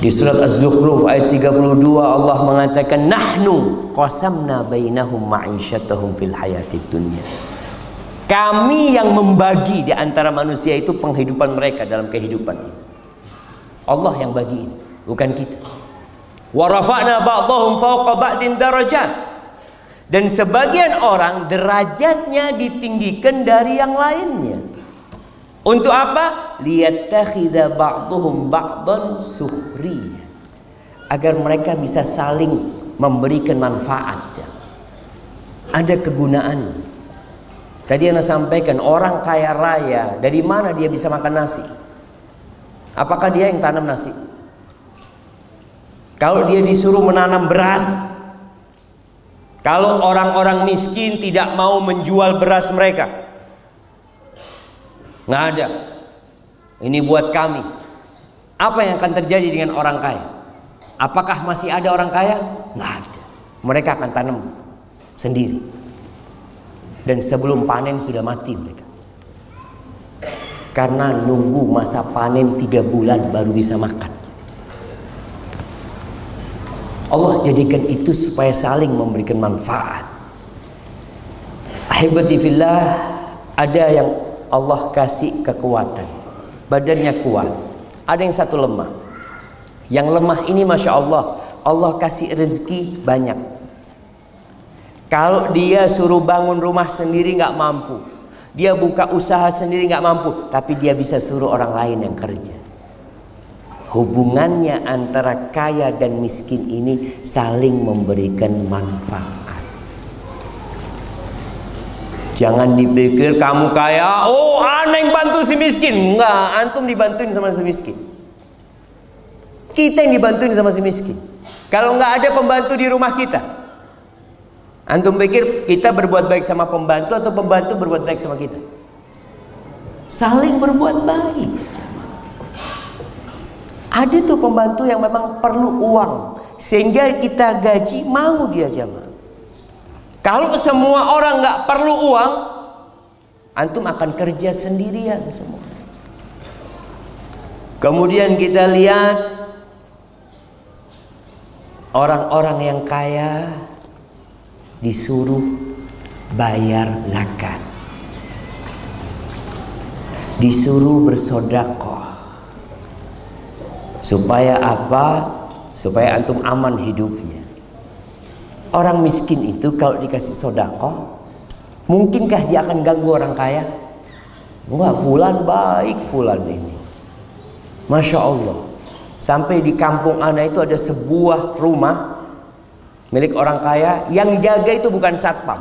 Di surat Az-Zukhruf ayat 32 Allah mengatakan nahnu qasamna bainahum ma'isyatahum fil hayatid dunya. Kami yang membagi di antara manusia itu penghidupan mereka dalam kehidupan. Allah yang bagi bukan kita. Wa rafa'na ba'dahum fawqa ba'din darajat. Dan sebagian orang derajatnya ditinggikan dari yang lainnya. Untuk apa? Liyattakhidha ba'duhum ba'dan suhri. Agar mereka bisa saling memberikan manfaat. Ada kegunaan. Tadi saya sampaikan orang kaya raya dari mana dia bisa makan nasi? Apakah dia yang tanam nasi? Kalau dia disuruh menanam beras, kalau orang-orang miskin tidak mau menjual beras mereka, nggak ada ini buat kami apa yang akan terjadi dengan orang kaya Apakah masih ada orang kaya? Nggak ada. Mereka akan tanam sendiri. Dan sebelum panen sudah mati mereka. Karena nunggu masa panen tiga bulan baru bisa makan. Allah jadikan itu supaya saling memberikan manfaat. Ahibati fillah, ada yang Allah kasih kekuatan. Badannya kuat. Ada yang satu lemah. Yang lemah ini Masya Allah, Allah kasih rezeki banyak. Kalau dia suruh bangun rumah sendiri nggak mampu. Dia buka usaha sendiri nggak mampu. Tapi dia bisa suruh orang lain yang kerja. Hubungannya antara kaya dan miskin ini saling memberikan manfaat. Jangan dipikir kamu kaya, oh aneh bantu si miskin. Enggak, antum dibantuin sama si miskin. Kita yang dibantuin sama si miskin. Kalau nggak ada pembantu di rumah kita, antum pikir kita berbuat baik sama pembantu atau pembantu berbuat baik sama kita? Saling berbuat baik. Ada tuh pembantu yang memang perlu uang sehingga kita gaji mau dia jamaah. Kalau semua orang nggak perlu uang, antum akan kerja sendirian semua. Kemudian kita lihat orang-orang yang kaya disuruh bayar zakat, disuruh bersodakoh Supaya apa? Supaya antum aman hidupnya. Orang miskin itu kalau dikasih sodako, mungkinkah dia akan ganggu orang kaya? Wah, fulan baik fulan ini. Masya Allah. Sampai di kampung Ana itu ada sebuah rumah milik orang kaya yang jaga itu bukan satpam.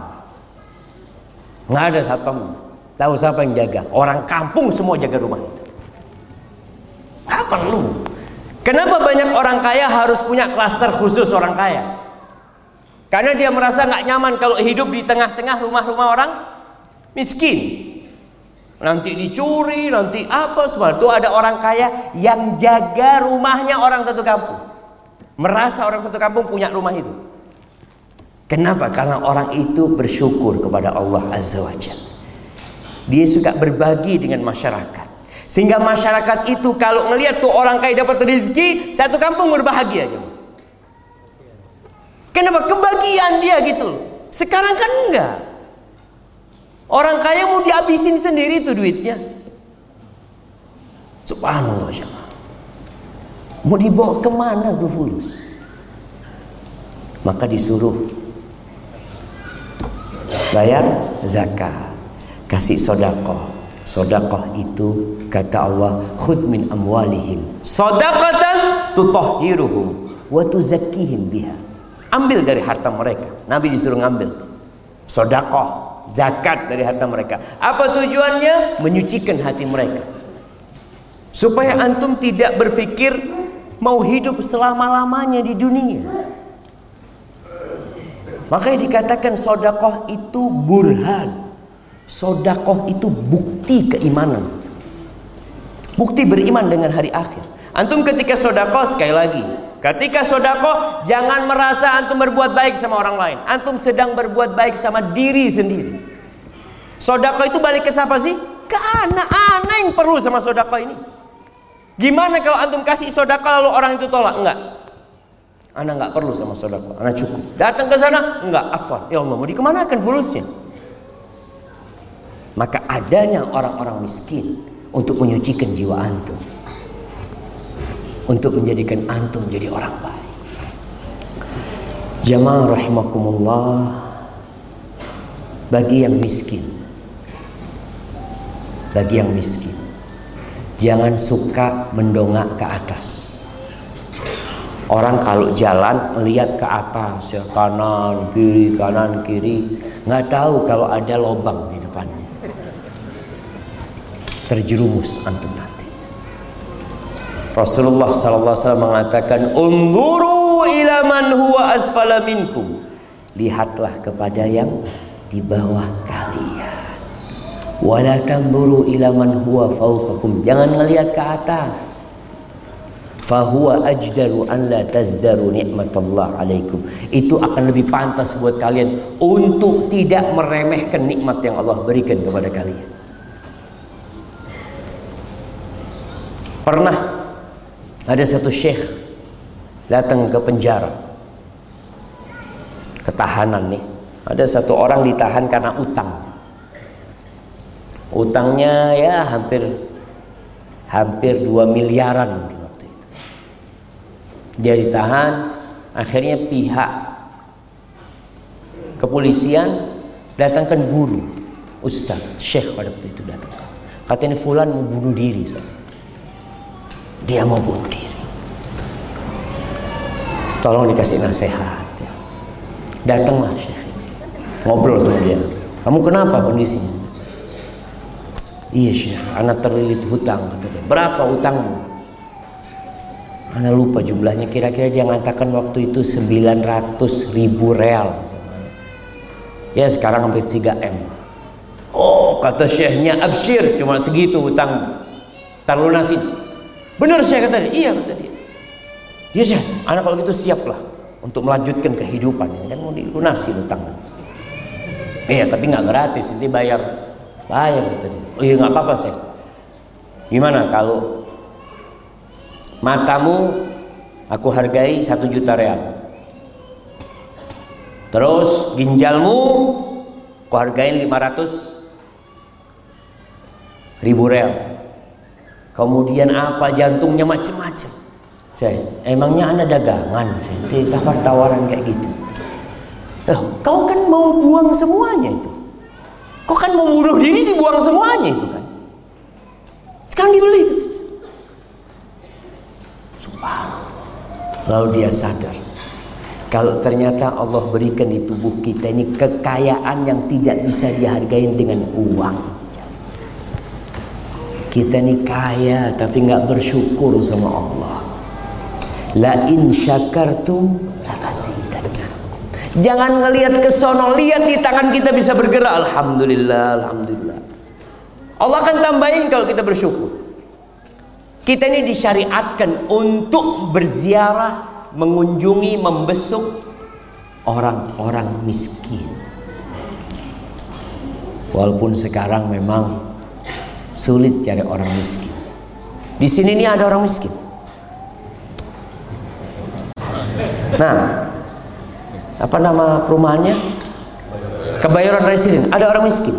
Nggak ada satpam. Tahu siapa yang jaga? Orang kampung semua jaga rumah itu. Nggak perlu. Kenapa banyak orang kaya harus punya klaster khusus orang kaya? Karena dia merasa nggak nyaman kalau hidup di tengah-tengah rumah-rumah orang miskin. Nanti dicuri, nanti apa semua. Itu ada orang kaya yang jaga rumahnya orang satu kampung. Merasa orang satu kampung punya rumah itu. Kenapa? Karena orang itu bersyukur kepada Allah Azza wa Jalla. Dia suka berbagi dengan masyarakat. Sehingga masyarakat itu kalau ngelihat tuh orang kaya dapat rezeki, satu kampung berbahagia aja. Kenapa? Kebagian dia gitu. Sekarang kan enggak. Orang kaya mau dihabisin sendiri tuh duitnya. Subhanallah. Mau dibawa ke mana tuh fulus? Maka disuruh bayar zakat, kasih sodakoh, Sodakoh itu kata Allah khud min amwalihim Sodakatan tutahhiruhum wa tuzakkihim biha. Ambil dari harta mereka. Nabi disuruh ngambil. Sodakoh, zakat dari harta mereka. Apa tujuannya? Menyucikan hati mereka. Supaya antum tidak berpikir mau hidup selama-lamanya di dunia. Makanya dikatakan sodakoh itu burhan Sodakoh itu bukti keimanan. Bukti beriman dengan hari akhir. Antum ketika sodakoh sekali lagi. Ketika sodakoh jangan merasa antum berbuat baik sama orang lain. Antum sedang berbuat baik sama diri sendiri. Sodakoh itu balik ke siapa sih? Ke anak-anak yang perlu sama sodakoh ini. Gimana kalau antum kasih sodakoh lalu orang itu tolak? Enggak. Anak nggak perlu sama sodakoh. Anak cukup. Datang ke sana? Enggak. Afwan. Ya Allah mau dikemanakan fulusnya? maka adanya orang-orang miskin untuk menyucikan jiwa antum untuk menjadikan antum menjadi orang baik. Jamaah rahimakumullah bagi yang miskin bagi yang miskin jangan suka mendongak ke atas. Orang kalau jalan melihat ke atas ya kanan kiri kanan kiri nggak tahu kalau ada lubang di depannya. Terjerumus antum. Rasulullah sallallahu alaihi wasallam mengatakan, "Unzuru ila man huwa asfala minkum." Lihatlah kepada yang di bawah kalian. Wala tanzuru ila man huwa fawqakum. Jangan melihat ke atas. fahuwa ajdaru an la tazdaru nikmatallah alaikum itu akan lebih pantas buat kalian untuk tidak meremehkan nikmat yang Allah berikan kepada kalian pernah ada satu syekh datang ke penjara. Ketahanan nih. Ada satu orang ditahan karena utang. Utangnya ya hampir hampir 2 miliaran mungkin dia ditahan akhirnya pihak kepolisian datangkan guru. Ustaz syekh pada waktu itu datang. Katanya fulan mau bunuh diri dia mau bunuh diri. Tolong dikasih nasihat ya. datanglah syekh. Ngobrol sama dia. Kamu kenapa kondisinya? Iya syekh. Anak terlilit hutang berapa hutangmu? Anda lupa jumlahnya. Kira-kira dia mengatakan waktu itu 900 ribu real. Ya sekarang hampir 3 M. Oh kata syekhnya absyir cuma segitu hutang terlunasin. Benar saya kata dia. Iya kata dia. Iya syekh, anak kalau gitu siaplah untuk melanjutkan kehidupan ini kan mau dilunasi hutang. Iya tapi nggak gratis, nanti bayar bayar kata dia. Oh iya nggak apa-apa sih. Gimana kalau matamu aku hargai satu juta real terus ginjalmu aku hargain 500 ribu real kemudian apa? Jantungnya macam-macam saya emangnya anda dagangan? Saya tawar tawaran kayak gitu. Loh, kau kan mau buang semuanya itu? Kau kan mau bunuh diri dibuang semuanya itu kan? Sekarang dibeli. Gitu. Lalu dia sadar kalau ternyata Allah berikan di tubuh kita ini kekayaan yang tidak bisa dihargai dengan uang. Kita ini kaya tapi nggak bersyukur sama Allah. La in syakartum Jangan ngelihat ke sono, lihat di tangan kita bisa bergerak. Alhamdulillah, alhamdulillah. Allah akan tambahin kalau kita bersyukur. Kita ini disyariatkan untuk berziarah, mengunjungi, membesuk orang-orang miskin. Walaupun sekarang memang sulit cari orang miskin. Di sini ini ada orang miskin. Nah, apa nama perumahannya? Kebayoran Residen. Ada orang miskin.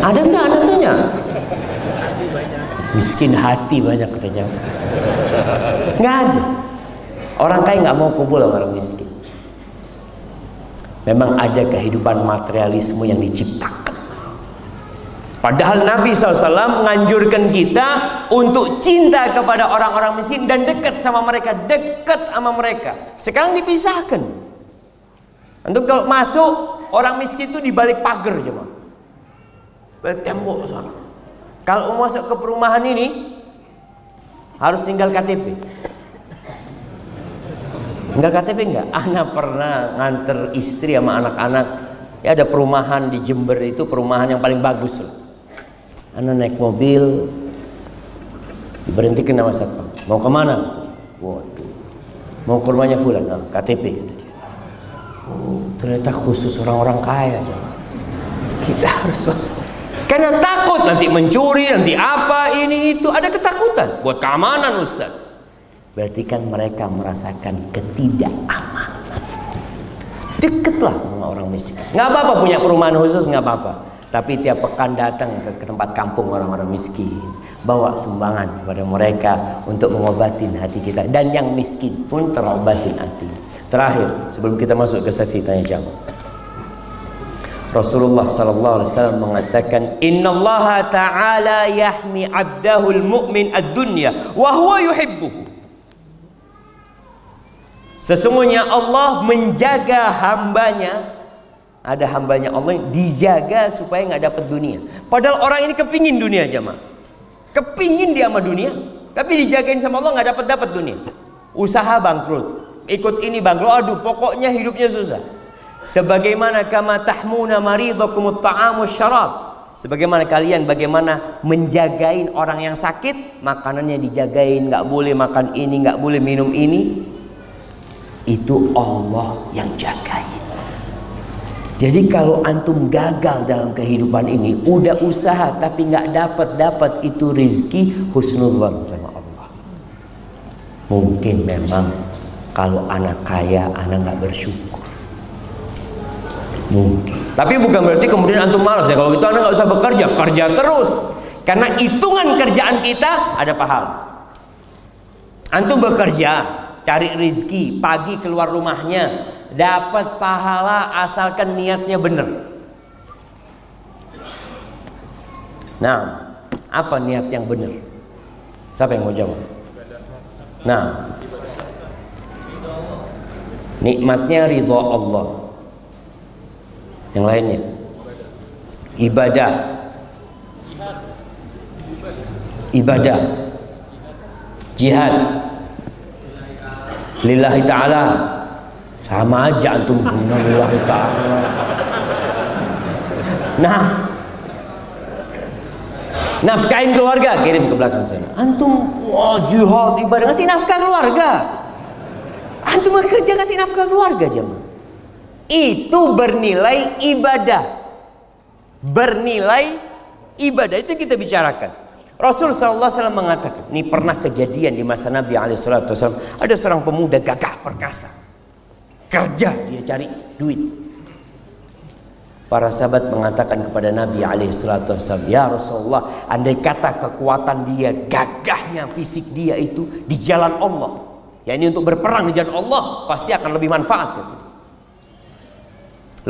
Ada enggak? Anda tanya miskin hati banyak katanya nggak ada orang kaya nggak mau kumpul sama orang miskin memang ada kehidupan materialisme yang diciptakan Padahal Nabi SAW menganjurkan kita untuk cinta kepada orang-orang miskin dan dekat sama mereka, dekat sama mereka. Sekarang dipisahkan. Untuk kalau masuk orang miskin itu di balik pagar cuma. Tembok sana. Kalau mau masuk ke perumahan ini harus tinggal KTP. Enggak KTP enggak? Anak pernah nganter istri sama anak-anak. Ya ada perumahan di Jember itu perumahan yang paling bagus loh. Anak naik mobil diberhentikan sama satpam. Mau ke mana? Waduh. Mau ke rumahnya Fulan. Nah, KTP. Oh, ternyata khusus orang-orang kaya. Kita harus masuk. Karena takut nanti mencuri, nanti apa, ini itu. Ada ketakutan buat keamanan Ustaz. Berarti kan mereka merasakan ketidakamanan. Deketlah sama orang miskin. Nggak apa-apa punya perumahan khusus, nggak apa-apa. Tapi tiap pekan datang ke, tempat kampung orang-orang miskin. Bawa sumbangan kepada mereka untuk mengobatin hati kita. Dan yang miskin pun terobatin hati. Terakhir, sebelum kita masuk ke sesi tanya jawab. Rasulullah sallallahu alaihi wasallam mengatakan innallaha ta'ala yahmi 'abdahu al-mu'min ad-dunya wa huwa yuhibbuhu Sesungguhnya Allah menjaga hambanya ada hambanya Allah yang dijaga supaya nggak dapat dunia. Padahal orang ini kepingin dunia jamaah. Kepingin dia sama dunia, tapi dijagain sama Allah nggak dapat dapat dunia. Usaha bangkrut, ikut ini bangkrut, aduh pokoknya hidupnya susah sebagaimana kama tahmuna maridhakum at-ta'amu syarab Sebagaimana kalian bagaimana menjagain orang yang sakit, makanannya dijagain, nggak boleh makan ini, nggak boleh minum ini. Itu Allah yang jagain. Jadi kalau antum gagal dalam kehidupan ini, udah usaha tapi nggak dapat dapat itu rizki husnuzan sama Allah. Mungkin memang kalau anak kaya, anak nggak bersyukur. Mungkin. Tapi bukan berarti kemudian antum malas ya. Kalau gitu anak nggak usah bekerja, kerja terus. Karena hitungan kerjaan kita ada pahala. Antum bekerja, cari rizki, pagi keluar rumahnya, dapat pahala asalkan niatnya benar. Nah, apa niat yang benar? Siapa yang mau jawab? Nah, nikmatnya ridho Allah. Yang lainnya, ibadah, ibadah, jihad, lillahi ta'ala sama aja antum. Nah. Nafkahin keluarga kirim ke belakang sana. Antum wah jihad ibadah. Ngasih nafkah keluarga. Antum bekerja ngasih nafkah keluarga jemaah. Itu bernilai ibadah. Bernilai ibadah. Itu kita bicarakan. Rasul SAW mengatakan, ini pernah kejadian di masa Nabi SAW. Ada seorang pemuda gagah perkasa. Kerja dia cari duit. Para sahabat mengatakan kepada Nabi SAW, Ya Rasulullah, andai kata kekuatan dia, gagahnya fisik dia itu di jalan Allah. Ya ini untuk berperang di jalan Allah, pasti akan lebih manfaat. Gitu.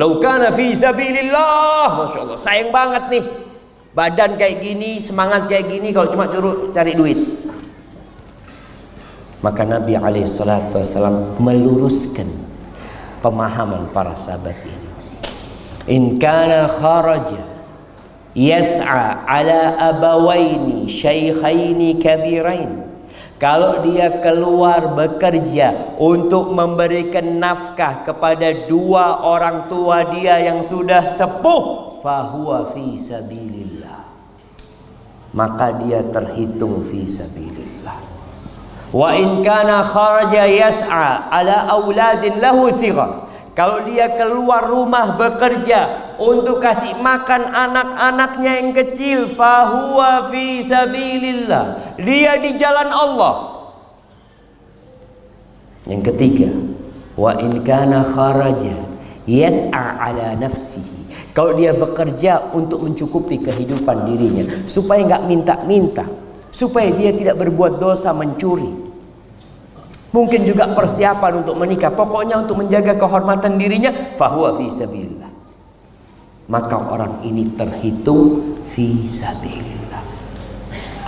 Laukana fi sabilillah, Masya Allah, sayang banget nih Badan kayak gini, semangat kayak gini kalau cuma curu cari duit. Maka Nabi alaihissalam meluruskan pemahaman para sahabat ini. In kana kharaja yas'a ala abawaini syaikhaini kabirain. Kalau dia keluar bekerja untuk memberikan nafkah kepada dua orang tua dia yang sudah sepuh fahuwa fi sabilillah. Maka dia terhitung fi sabilillah wa in kana kharaja yas'a ala auladin lahu sighar kalau dia keluar rumah bekerja untuk kasih makan anak-anaknya yang kecil fahuwa fi sabilillah. Dia di jalan Allah. Yang ketiga wa in kana kharaja yas'a ala nafsihi. Kalau dia bekerja untuk mencukupi kehidupan dirinya, supaya nggak minta-minta, supaya dia tidak berbuat dosa mencuri. Mungkin juga persiapan untuk menikah, pokoknya untuk menjaga kehormatan dirinya, fahuwa fi sabilillah. Maka orang ini terhitung fi sabilillah.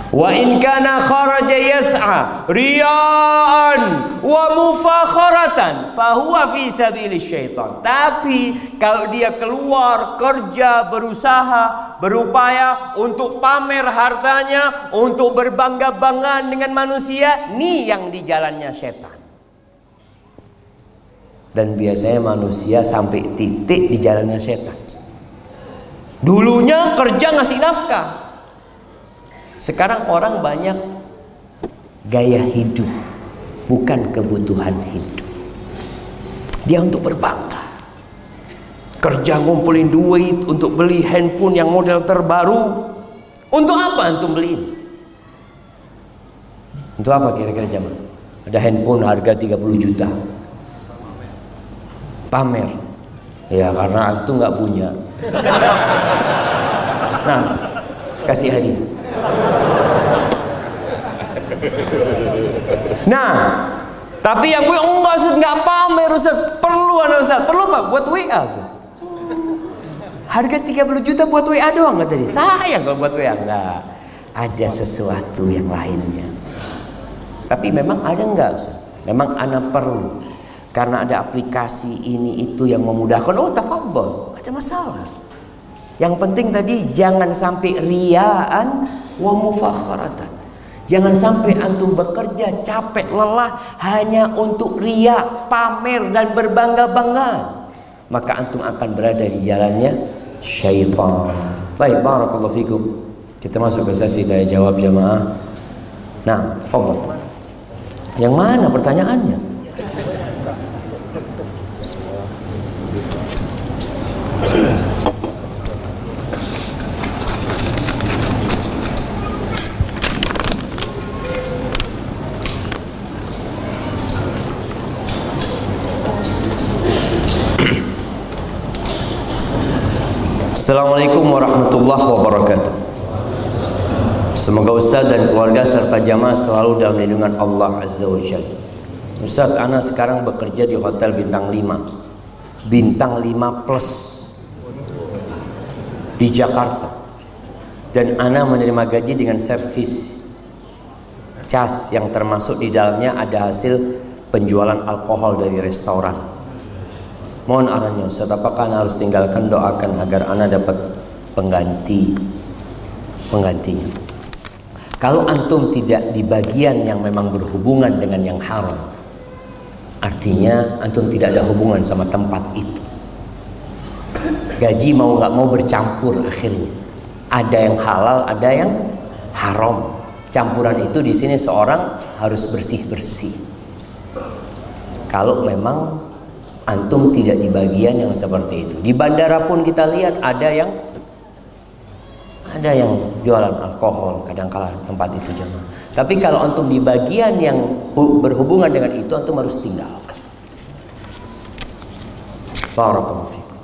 Wa in kana kharaja yas'a riya'an wa mufakharatan fahuwa fi sabili syaitan. Tapi kalau dia keluar kerja berusaha berupaya untuk pamer hartanya, untuk berbangga-banggaan dengan manusia, ni yang di jalannya setan. Dan biasanya manusia sampai titik di jalannya setan. Dulunya kerja ngasih nafkah, sekarang orang banyak gaya hidup, bukan kebutuhan hidup. Dia untuk berbangga. Kerja ngumpulin duit untuk beli handphone yang model terbaru. Untuk apa antum beli ini? Untuk apa kira-kira zaman? Ada handphone harga 30 juta. Pamer. Ya karena antum nggak punya. Nah, kasih hadiah. Nah, tapi yang gue enggak Ustaz, enggak pamer Ustaz. Perlu anak Ustaz. Perlu apa? Buat WA Ustaz. Harga 30 juta buat WA doang kata dia. Sayang kalau buat WA enggak. Ada sesuatu yang lainnya. Tapi memang ada enggak Ustaz? Memang anak perlu. Karena ada aplikasi ini itu yang memudahkan. Oh, tafadhol. Ada masalah. Yang penting tadi jangan sampai riaan wa mufakharatan. Jangan sampai antum bekerja capek lelah hanya untuk ria, pamer dan berbangga-bangga. Maka antum akan berada di jalannya syaitan. Baik, barakallahu fikum. Kita masuk ke sesi tanya jawab jamaah. Nah, fadhol. Yang mana pertanyaannya? Assalamualaikum warahmatullahi wabarakatuh. Semoga Ustaz dan keluarga serta jamaah selalu dalam lindungan Allah Azza wa Jalla. Ustaz, Ana sekarang bekerja di Hotel Bintang 5. Bintang 5 plus di Jakarta. Dan Ana menerima gaji dengan servis cas yang termasuk di dalamnya ada hasil penjualan alkohol dari restoran. Mohon arahannya Ustaz, apakah Ana harus tinggalkan doakan agar Ana dapat pengganti penggantinya. Kalau antum tidak di bagian yang memang berhubungan dengan yang haram, artinya antum tidak ada hubungan sama tempat itu. Gaji mau nggak mau bercampur akhirnya. Ada yang halal, ada yang haram. Campuran itu di sini seorang harus bersih bersih. Kalau memang antum tidak di bagian yang seperti itu. Di bandara pun kita lihat ada yang ada yang jualan alkohol kadang-kala tempat itu jemaah. Tapi kalau antum di bagian yang berhubungan dengan itu antum harus tinggalkan. Barakallahu fikum.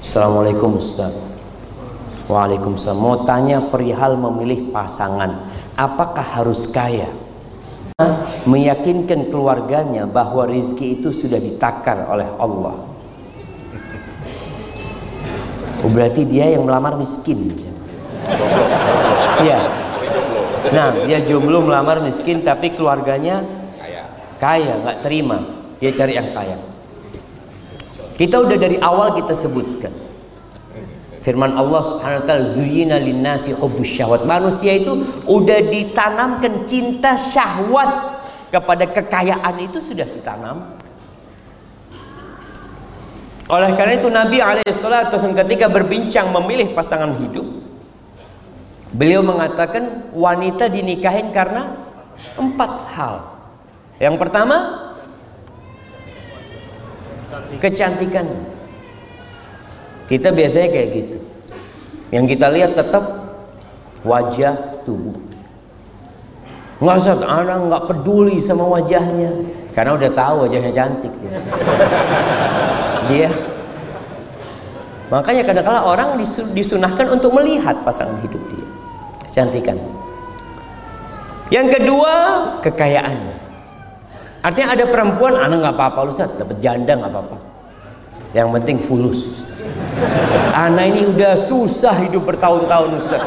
Assalamualaikum Ustaz. Waalaikumsalam. Mau tanya perihal memilih pasangan, apakah harus kaya? Meyakinkan keluarganya bahwa rizki itu sudah ditakar oleh Allah. Oh, berarti dia yang melamar miskin. Iya. Nah, dia jomblo melamar miskin tapi keluarganya kaya, nggak terima. Dia cari yang kaya. Kita udah dari awal kita sebutkan. Firman Allah Subhanahu wa taala zuyyina linnasi hubbus syahwat. Manusia itu udah ditanamkan cinta syahwat kepada kekayaan itu sudah ditanam. Oleh karena itu Nabi alaihissalatu ketika berbincang memilih pasangan hidup Beliau mengatakan wanita dinikahin karena empat hal. Yang pertama kecantikan. Kita biasanya kayak gitu. Yang kita lihat tetap wajah tubuh. Nggak usah, anak nggak peduli sama wajahnya, karena udah tahu wajahnya cantik dia. dia. Makanya kadang-kala orang disunahkan untuk melihat pasangan hidup dia, kecantikan. Yang kedua, kekayaan. Artinya ada perempuan, anak nggak apa-apa, Ustaz, dapat janda nggak apa-apa. Yang penting fulus. Anak ini udah susah hidup bertahun-tahun Ustaz.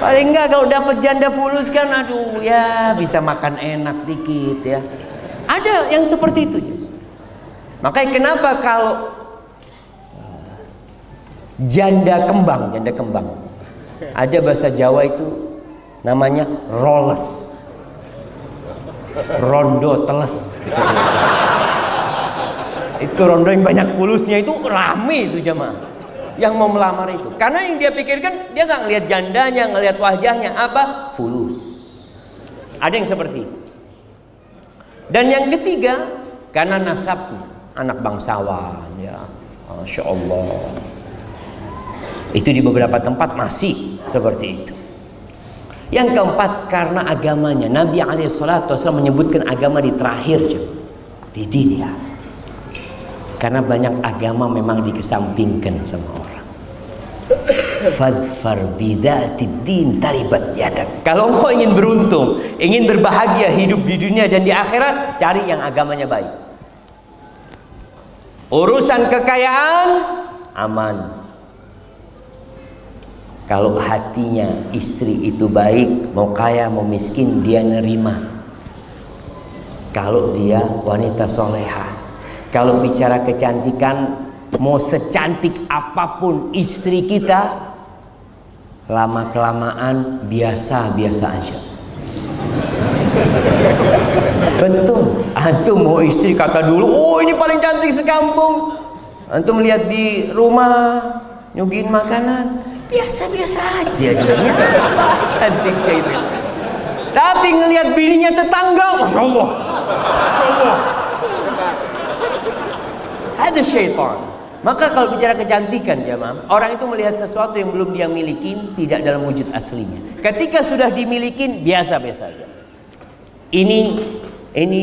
Paling enggak kalau dapat janda fulus kan aduh ya bisa makan enak dikit ya. Ada yang seperti itu. Makanya kenapa kalau janda kembang, janda kembang. Ada bahasa Jawa itu namanya roles. Rondo teles gitu itu rondo yang banyak pulusnya itu rame itu jemaah. Yang mau melamar itu. Karena yang dia pikirkan dia nggak ngelihat jandanya ngelihat wajahnya. Apa? Fulus. Ada yang seperti itu. Dan yang ketiga karena nasabnya anak bangsawan ya. Masya Allah. Itu di beberapa tempat masih seperti itu. Yang keempat karena agamanya. Nabi SAW menyebutkan agama di terakhir di dunia karena banyak agama memang dikesampingkan sama orang. Fadfar bidati din taribat yadak. Kalau engkau ingin beruntung, ingin berbahagia hidup di dunia dan di akhirat, cari yang agamanya baik. Urusan kekayaan aman. Kalau hatinya istri itu baik, mau kaya mau miskin dia nerima. Kalau dia wanita soleha, kalau bicara kecantikan, mau secantik apa pun istri kita, lama kelamaan biasa-biasa aja. Betul. Antum mau istri kata dulu, oh ini paling cantik sekampung. Antum lihat di rumah, nyugiin makanan biasa-biasa aja dia cantik kayak itu tapi ngelihat bininya tetangga Masya Allah Masya Allah ada syaitan maka kalau bicara kecantikan jamaah orang itu melihat sesuatu yang belum dia miliki tidak dalam wujud aslinya ketika sudah dimiliki biasa-biasa aja ini ini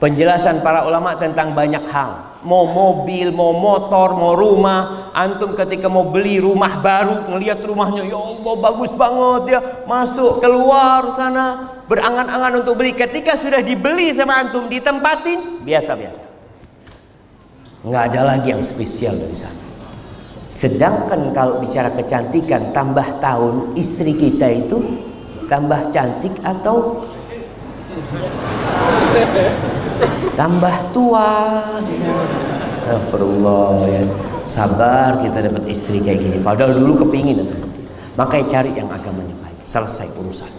penjelasan para ulama tentang banyak hal mau mobil, mau motor, mau rumah. Antum ketika mau beli rumah baru, ngelihat rumahnya, ya Allah bagus banget ya. Masuk keluar sana, berangan-angan untuk beli. Ketika sudah dibeli sama antum ditempatin, biasa-biasa. Nggak ada lagi yang spesial dari sana. Sedangkan kalau bicara kecantikan, tambah tahun istri kita itu tambah cantik atau tambah tua? Astagfirullah ya. Sabar kita dapat istri kayak gini. Padahal dulu kepingin makanya cari yang agamanya baik. Selesai urusan.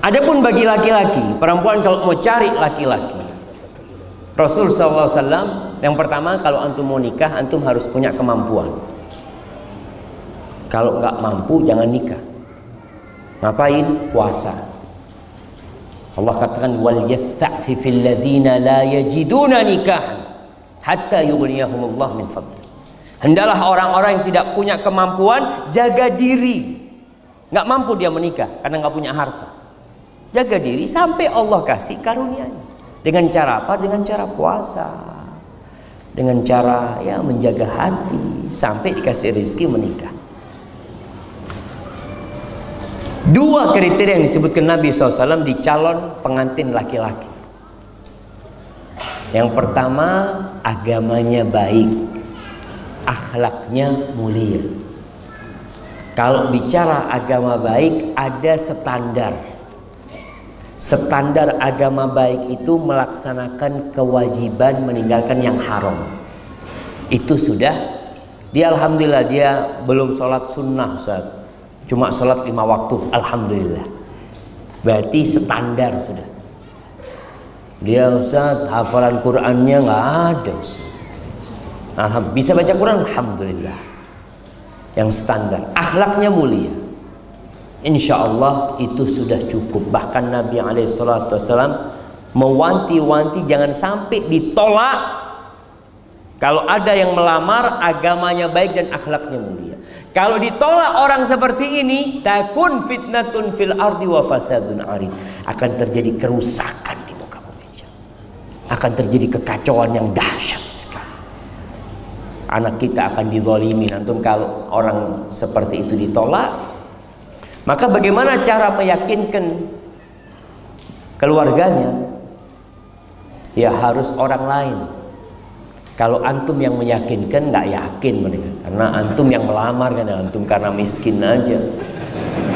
Adapun bagi laki-laki, perempuan kalau mau cari laki-laki, Rasul SAW yang pertama kalau antum mau nikah, antum harus punya kemampuan. Kalau nggak mampu jangan nikah. Ngapain? Puasa. Allah katakan wal yasta'fifil ladzina la yajiduna nikahan hatta yughniyahumullah min fadli. Hendalah orang-orang yang tidak punya kemampuan jaga diri. Nggak mampu dia menikah karena nggak punya harta. Jaga diri sampai Allah kasih karunia-Nya. Dengan cara apa? Dengan cara puasa. Dengan cara ya menjaga hati sampai dikasih rezeki menikah. Dua kriteria yang disebutkan Nabi SAW di calon pengantin laki-laki. Yang pertama, agamanya baik, akhlaknya mulia. Kalau bicara agama baik, ada standar. Standar agama baik itu melaksanakan kewajiban meninggalkan yang haram. Itu sudah. Dia alhamdulillah dia belum sholat sunnah Ustaz Cuma sholat lima waktu, alhamdulillah. Berarti standar sudah. Dia Ustaz hafalan Qurannya nggak ada. Alhamdulillah. Bisa baca Quran, alhamdulillah. Yang standar, akhlaknya mulia. Insya Allah itu sudah cukup. Bahkan Nabi Alaihissalam mewanti-wanti jangan sampai ditolak kalau ada yang melamar agamanya baik dan akhlaknya mulia. Kalau ditolak orang seperti ini, takun fitnatun fil ardi wa fasadun arid. Akan terjadi kerusakan di muka bumi. Akan terjadi kekacauan yang dahsyat. Anak kita akan dizalimi. Antum kalau orang seperti itu ditolak, maka bagaimana cara meyakinkan keluarganya? Ya harus orang lain kalau antum yang meyakinkan nggak yakin mereka karena antum yang melamar kan antum karena miskin aja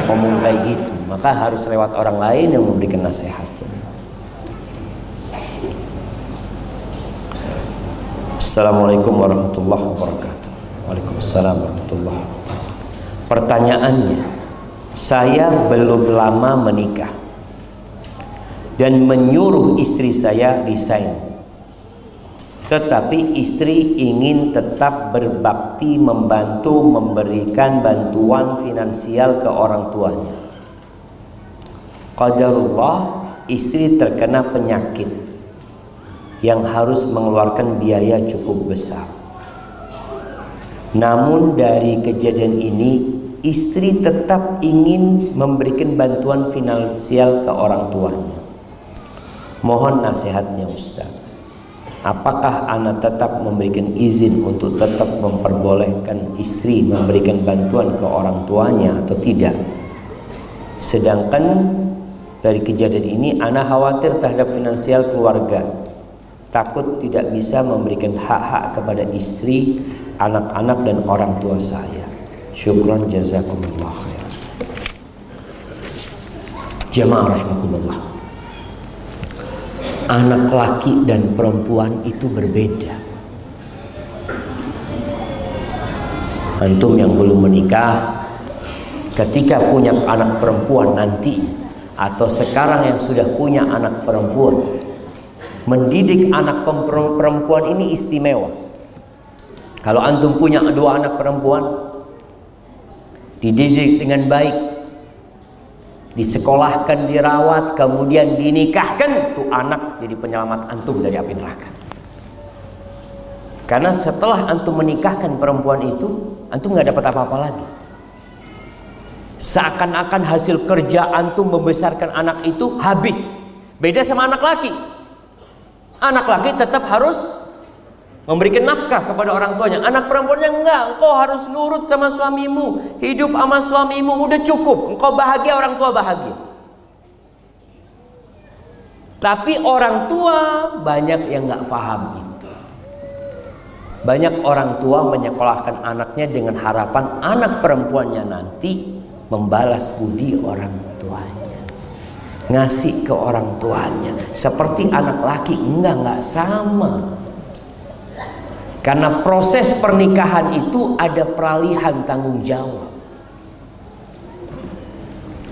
ngomong kayak gitu maka harus lewat orang lain yang memberikan nasihat. Assalamualaikum warahmatullahi wabarakatuh. Waalaikumsalam warahmatullahi wabarakatuh. Pertanyaannya, saya belum lama menikah dan menyuruh istri saya resign tetapi istri ingin tetap berbakti membantu memberikan bantuan finansial ke orang tuanya. Qadarullah istri terkena penyakit yang harus mengeluarkan biaya cukup besar. Namun dari kejadian ini istri tetap ingin memberikan bantuan finansial ke orang tuanya. Mohon nasihatnya Ustaz. Apakah anak tetap memberikan izin untuk tetap memperbolehkan istri memberikan bantuan ke orang tuanya atau tidak? Sedangkan dari kejadian ini anak khawatir terhadap finansial keluarga. Takut tidak bisa memberikan hak-hak kepada istri, anak-anak dan orang tua saya. Syukran jazakumullah khair. Jamaah rahimakumullah anak laki dan perempuan itu berbeda. Antum yang belum menikah, ketika punya anak perempuan nanti atau sekarang yang sudah punya anak perempuan, mendidik anak perempuan ini istimewa. Kalau antum punya dua anak perempuan, dididik dengan baik, disekolahkan, dirawat, kemudian dinikahkan, tuh anak jadi penyelamat antum dari api neraka. Karena setelah antum menikahkan perempuan itu, antum nggak dapat apa-apa lagi. Seakan-akan hasil kerja antum membesarkan anak itu habis. Beda sama anak laki. Anak laki tetap harus memberikan nafkah kepada orang tuanya. Anak perempuannya enggak, engkau harus nurut sama suamimu, hidup sama suamimu udah cukup. Engkau bahagia, orang tua bahagia. Tapi orang tua banyak yang nggak paham itu. Banyak orang tua menyekolahkan anaknya dengan harapan anak perempuannya nanti membalas budi orang tuanya. Ngasih ke orang tuanya. Seperti anak laki enggak enggak sama. Karena proses pernikahan itu ada peralihan tanggung jawab.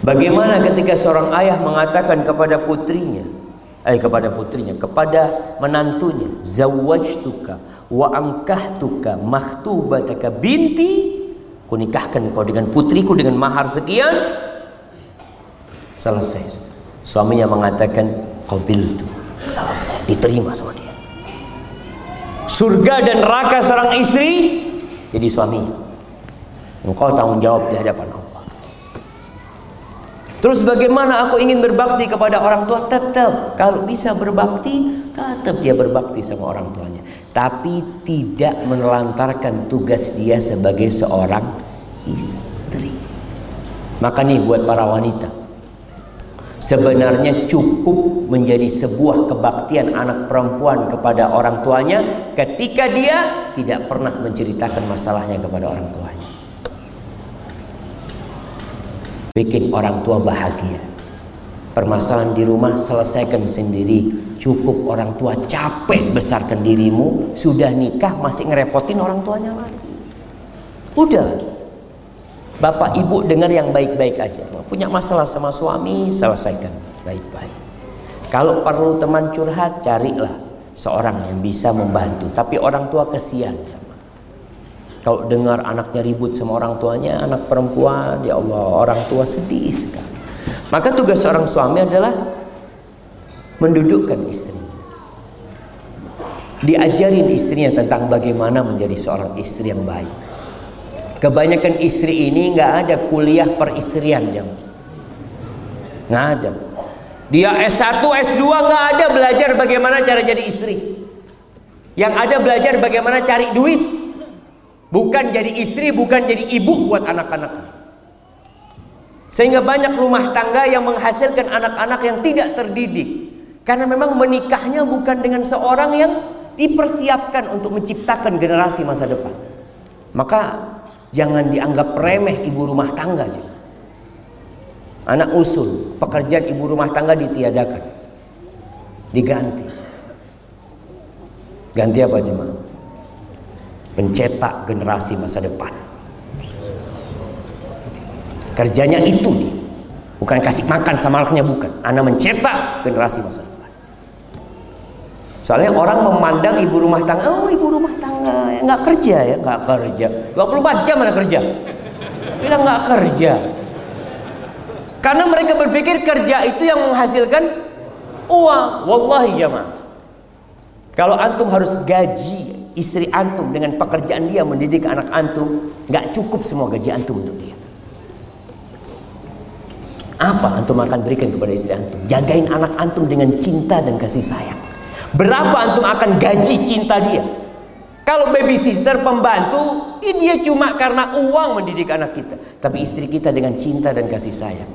Bagaimana ketika seorang ayah mengatakan kepada putrinya, eh kepada putrinya, kepada menantunya, zawajtuka wa angkahtuka makhtubataka binti, kunikahkan kau dengan putriku dengan mahar sekian. Selesai. Suaminya mengatakan qabiltu. Selesai, diterima sama dia surga dan neraka seorang istri jadi suami. Engkau tanggung jawab di hadapan Allah. Terus bagaimana aku ingin berbakti kepada orang tua? Tetap. Kalau bisa berbakti tetap dia berbakti sama orang tuanya. Tapi tidak menelantarkan tugas dia sebagai seorang istri. Maka nih buat para wanita sebenarnya cukup menjadi sebuah kebaktian anak perempuan kepada orang tuanya ketika dia tidak pernah menceritakan masalahnya kepada orang tuanya. Bikin orang tua bahagia. Permasalahan di rumah selesaikan sendiri. Cukup orang tua capek besarkan dirimu, sudah nikah masih ngerepotin orang tuanya lagi. Udah, Bapak ibu dengar yang baik-baik aja. Punya masalah sama suami, selesaikan baik-baik. Kalau perlu teman curhat, carilah seorang yang bisa membantu. Tapi orang tua kesian. Kalau dengar anaknya ribut sama orang tuanya, anak perempuan, ya Allah, orang tua sedih sekali. Maka tugas seorang suami adalah mendudukkan istri. Diajarin istrinya tentang bagaimana menjadi seorang istri yang baik Kebanyakan istri ini nggak ada kuliah peristrian jam. Nggak ada. Dia S1, S2 nggak ada belajar bagaimana cara jadi istri. Yang ada belajar bagaimana cari duit. Bukan jadi istri, bukan jadi ibu buat anak-anak. Sehingga banyak rumah tangga yang menghasilkan anak-anak yang tidak terdidik. Karena memang menikahnya bukan dengan seorang yang dipersiapkan untuk menciptakan generasi masa depan. Maka Jangan dianggap remeh ibu rumah tangga. Anak usul, pekerjaan ibu rumah tangga ditiadakan. Diganti. Ganti apa jemaah? Pencetak generasi masa depan. Kerjanya itu nih. Bukan kasih makan sama anaknya bukan. Anak mencetak generasi masa depan. Soalnya orang memandang ibu rumah tangga, oh ibu rumah nggak kerja ya, nggak kerja. 24 jam mana kerja? Bilang nggak kerja. Karena mereka berpikir kerja itu yang menghasilkan uang. Wallahi jamaah. Kalau antum harus gaji istri antum dengan pekerjaan dia mendidik anak antum, nggak cukup semua gaji antum untuk dia. Apa antum akan berikan kepada istri antum? Jagain anak antum dengan cinta dan kasih sayang. Berapa antum akan gaji cinta dia? Kalau babysitter pembantu, ini dia cuma karena uang mendidik anak kita. Tapi istri kita dengan cinta dan kasih sayang.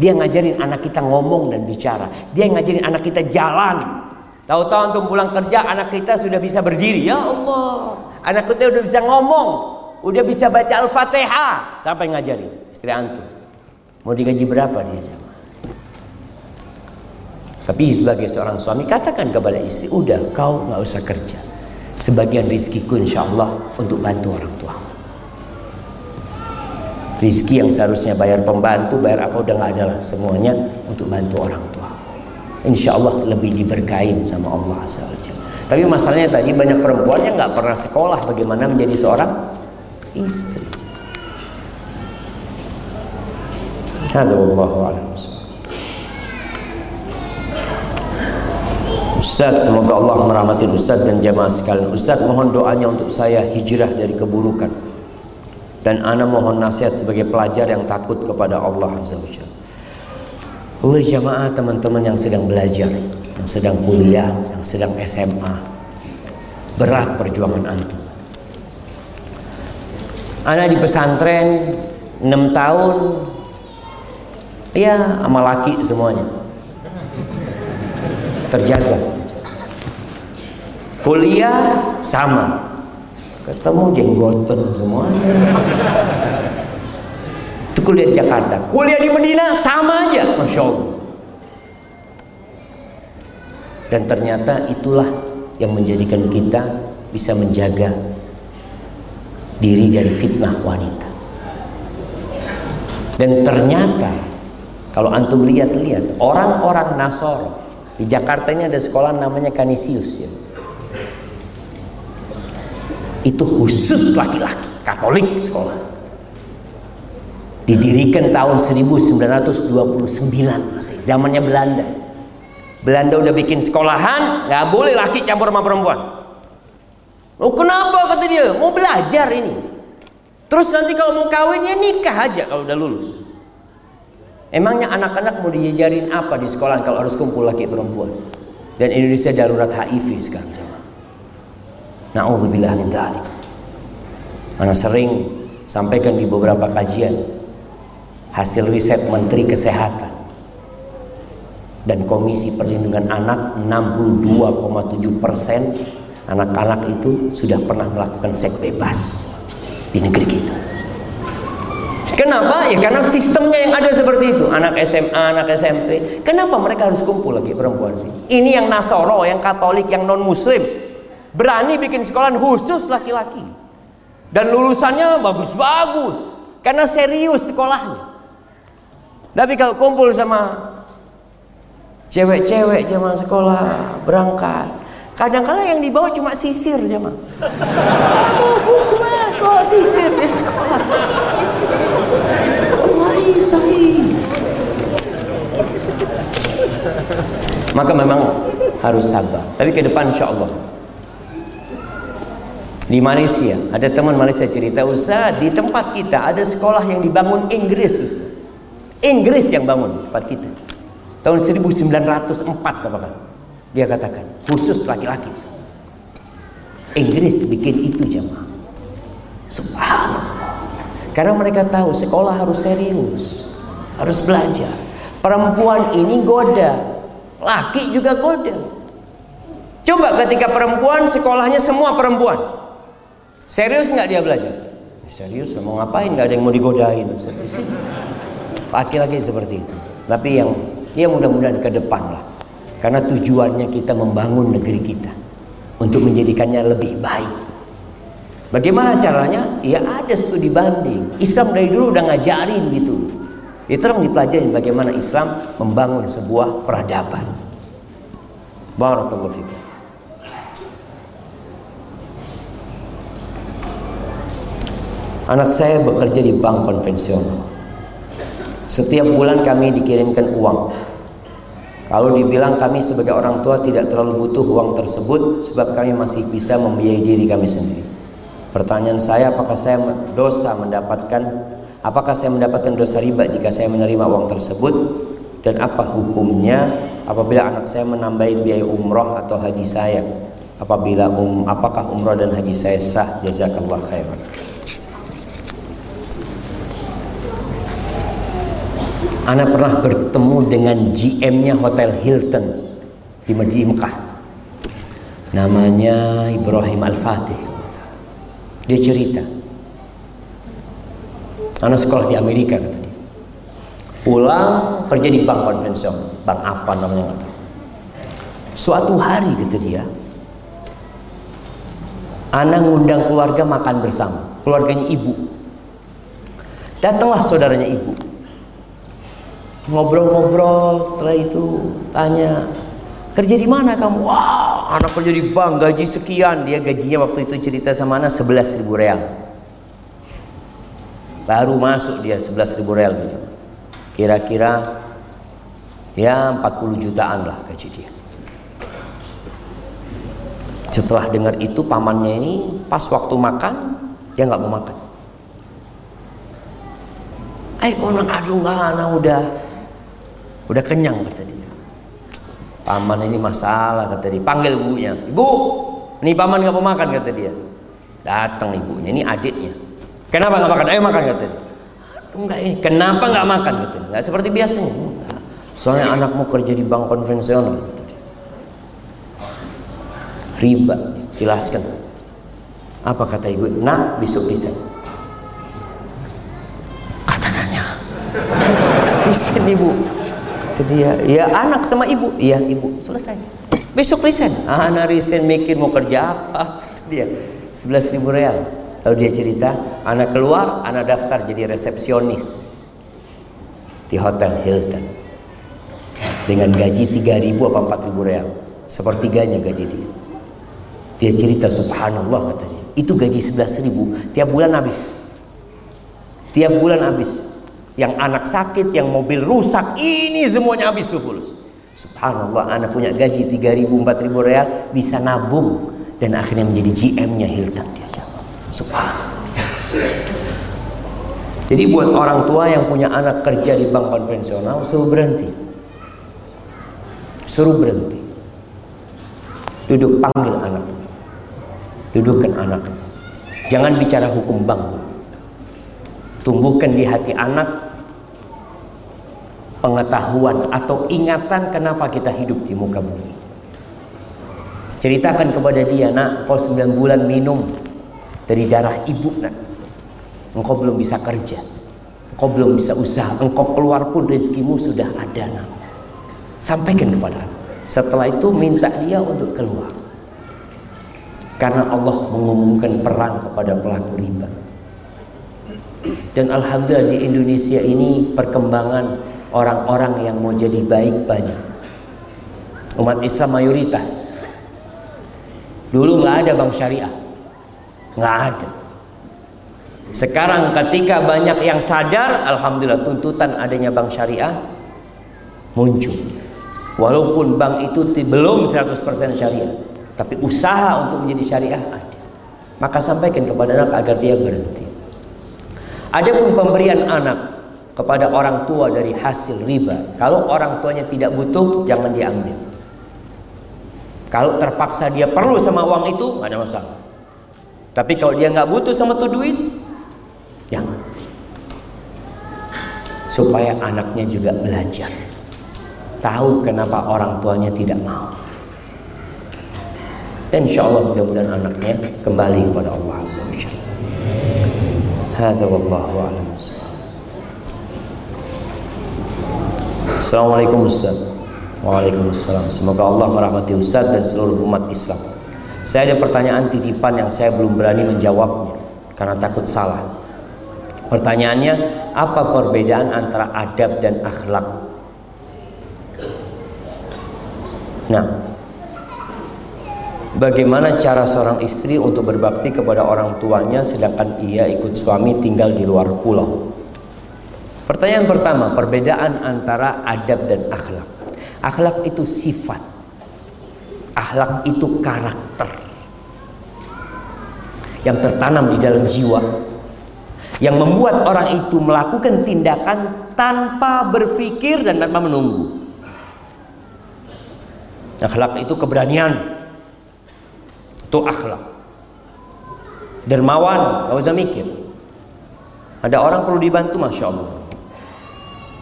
Dia ngajarin anak kita ngomong dan bicara. Dia ngajarin anak kita jalan. Tahu-tahu antum pulang kerja, anak kita sudah bisa berdiri. Ya Allah, anak kita sudah bisa ngomong, udah bisa baca Al-Fatihah. Siapa yang ngajarin? Istri antum. Mau digaji berapa dia sama? Tapi sebagai seorang suami katakan kepada istri, udah kau nggak usah kerja. Sebagian rizkiku insya Allah untuk bantu orang tua. Rizki yang seharusnya bayar pembantu, bayar apa udah nggak ada lah. Semuanya untuk bantu orang tua. Insya Allah lebih diberkain sama Allah Azza Tapi masalahnya tadi banyak perempuan yang nggak pernah sekolah bagaimana menjadi seorang istri. A'lam. Ustaz, semoga Allah merahmati Ustaz dan jamaah sekalian. Ustaz, mohon doanya untuk saya hijrah dari keburukan. Dan ana mohon nasihat sebagai pelajar yang takut kepada Allah Azza wa. Oleh jamaah teman-teman yang sedang belajar, yang sedang kuliah, yang sedang SMA. Berat perjuangan antum. Anak di pesantren 6 tahun ya sama laki semuanya terjaga. Kuliah sama. Ketemu jenggoten semuanya itu kuliah di Jakarta. Kuliah di Medina sama aja Masya Allah. Dan ternyata itulah yang menjadikan kita bisa menjaga diri dari fitnah wanita. Dan ternyata kalau antum lihat-lihat orang-orang Nasoro di Jakarta ini ada sekolah namanya Kanisius ya. Itu khusus laki-laki, Katolik sekolah. Didirikan tahun 1929 masih zamannya Belanda. Belanda udah bikin sekolahan, nggak boleh laki campur sama perempuan. Oh kenapa kata dia? Mau belajar ini. Terus nanti kalau mau kawin ya nikah aja kalau udah lulus. Emangnya anak-anak mau diajarin apa di sekolah kalau harus kumpul laki perempuan? Dan Indonesia darurat HIV sekarang sama. Nauzubillah min dzalik. Mana sering sampaikan di beberapa kajian hasil riset Menteri Kesehatan dan Komisi Perlindungan Anak 62,7 persen anak-anak itu sudah pernah melakukan seks bebas di negeri kita. Kenapa? Ya karena sistemnya yang ada seperti itu. Anak SMA, anak SMP. Kenapa mereka harus kumpul lagi perempuan sih? Ini yang Nasoro, yang Katolik, yang non Muslim. Berani bikin sekolah khusus laki-laki. Dan lulusannya bagus-bagus. Karena serius sekolahnya. Tapi kalau kumpul sama cewek-cewek zaman sekolah berangkat kadang-kala yang dibawa cuma sisir zaman bawa buku mas bawa sisir di sekolah. Maka memang harus sabar. Tapi ke depan insya Allah di Malaysia ada teman Malaysia cerita Ustaz di tempat kita ada sekolah yang dibangun Inggris. Inggris yang bangun tempat kita. Tahun 1904 apakah dia katakan khusus laki-laki. Inggris bikin itu jemaah. Subhanallah. Karena mereka tahu sekolah harus serius harus belajar. Perempuan ini goda laki juga goda. Coba ketika perempuan sekolahnya semua perempuan. Serius nggak dia belajar? Serius mau ngapain? Nggak ada yang mau digodain. Laki-laki seperti itu. Tapi yang ya mudah-mudahan ke depan lah karena tujuannya kita membangun negeri kita untuk menjadikannya lebih baik. Bagaimana caranya? Ya ada studi banding. Islam dari dulu udah ngajarin gitu. Itu orang dipelajari bagaimana Islam membangun sebuah peradaban. Barakallahu fikum. Anak saya bekerja di bank konvensional. Setiap bulan kami dikirimkan uang kalau dibilang kami sebagai orang tua tidak terlalu butuh uang tersebut sebab kami masih bisa membiayai diri kami sendiri. Pertanyaan saya apakah saya dosa mendapatkan apakah saya mendapatkan dosa riba jika saya menerima uang tersebut dan apa hukumnya apabila anak saya menambahin biaya umroh atau haji saya apabila um, apakah umroh dan haji saya sah jazakallah khairan. Ana pernah bertemu dengan GM-nya Hotel Hilton di Mekah. Namanya Ibrahim Al-Fatih. Dia cerita. Anak sekolah di Amerika kata dia. Pulang kerja di bank konvensional. Bank apa namanya kata. Suatu hari kata dia. Anak ngundang keluarga makan bersama. Keluarganya ibu. Datanglah saudaranya ibu ngobrol-ngobrol setelah itu tanya Kerja di mana kamu? Wah, anak kerja di bank, gaji sekian. Dia gajinya waktu itu cerita sama anak 11 ribu real. Baru masuk dia 11 ribu real. Kira-kira ya 40 jutaan lah gaji dia. Setelah dengar itu pamannya ini pas waktu makan dia nggak mau makan. Ayo anak aduh nggak anak udah udah kenyang kata dia. Paman ini masalah kata dia. Panggil ibunya. Ibu, ini paman nggak mau makan kata dia. Datang ibunya. Ini adiknya. Kenapa nggak makan? Ayo makan kata dia. Enggak ini. Kenapa nggak makan kata dia. Nggak seperti biasanya. Soalnya anakmu kerja di bank konvensional. Kata dia. Riba. Jelaskan. Apa kata ibu? Nak besok bisa. Kata nanya. Resign ibu. Kata dia, ya anak sama ibu. Iya ibu. Selesai. Besok resign. Ah, anak resign mikir mau kerja apa? Kata dia. 11 ribu real. Lalu dia cerita, anak keluar, anak daftar jadi resepsionis di Hotel Hilton. Dengan gaji 3 ribu apa 4 ribu real. Sepertiganya gaji dia. Dia cerita subhanallah katanya. Itu gaji 11 ribu tiap bulan habis. Tiap bulan habis. Yang anak sakit, yang mobil rusak, ini semuanya habis tuh fulus. Subhanallah, anak punya gaji 3 ribu, 4 ribu real bisa nabung dan akhirnya menjadi GM-nya Hilton dia. Subhanallah. Jadi buat orang tua yang punya anak kerja di bank konvensional suruh berhenti. Suruh berhenti. Duduk panggil anak. Dudukkan anak. Jangan bicara hukum bank. Tumbuhkan di hati anak pengetahuan atau ingatan kenapa kita hidup di muka bumi. Ceritakan kepada dia, nak, kau 9 bulan minum dari darah ibu, nak. Engkau belum bisa kerja. Engkau belum bisa usaha. Engkau keluar pun rezekimu sudah ada, nak. Sampaikan kepada anak. Setelah itu minta dia untuk keluar. Karena Allah mengumumkan perang kepada pelaku riba. Dan Alhamdulillah di Indonesia ini perkembangan orang-orang yang mau jadi baik banyak. Umat Islam mayoritas. Dulu nggak ada bank syariah, nggak ada. Sekarang ketika banyak yang sadar, alhamdulillah tuntutan adanya bank syariah muncul. Walaupun bank itu belum 100% syariah, tapi usaha untuk menjadi syariah ada. Maka sampaikan kepada anak agar dia berhenti. Adapun pemberian anak kepada orang tua dari hasil riba, kalau orang tuanya tidak butuh, jangan diambil. Kalau terpaksa dia perlu sama uang itu, nggak ada masalah. Tapi kalau dia nggak butuh sama tuh duit, jangan. Supaya anaknya juga belajar. Tahu kenapa orang tuanya tidak mau. Dan insya Allah mudah-mudahan anaknya kembali kepada Allah Azza wa wallahu a'lam. Assalamualaikum Ustaz. Waalaikumsalam. Semoga Allah merahmati Ustaz dan seluruh umat Islam. Saya ada pertanyaan titipan yang saya belum berani menjawabnya karena takut salah. Pertanyaannya, apa perbedaan antara adab dan akhlak? Nah, bagaimana cara seorang istri untuk berbakti kepada orang tuanya sedangkan ia ikut suami tinggal di luar pulau? Pertanyaan pertama, perbedaan antara adab dan akhlak. Akhlak itu sifat. Akhlak itu karakter. Yang tertanam di dalam jiwa. Yang membuat orang itu melakukan tindakan tanpa berpikir dan tanpa menunggu. Akhlak itu keberanian. Itu akhlak. Dermawan, gak usah mikir. Ada orang perlu dibantu, Masya Allah.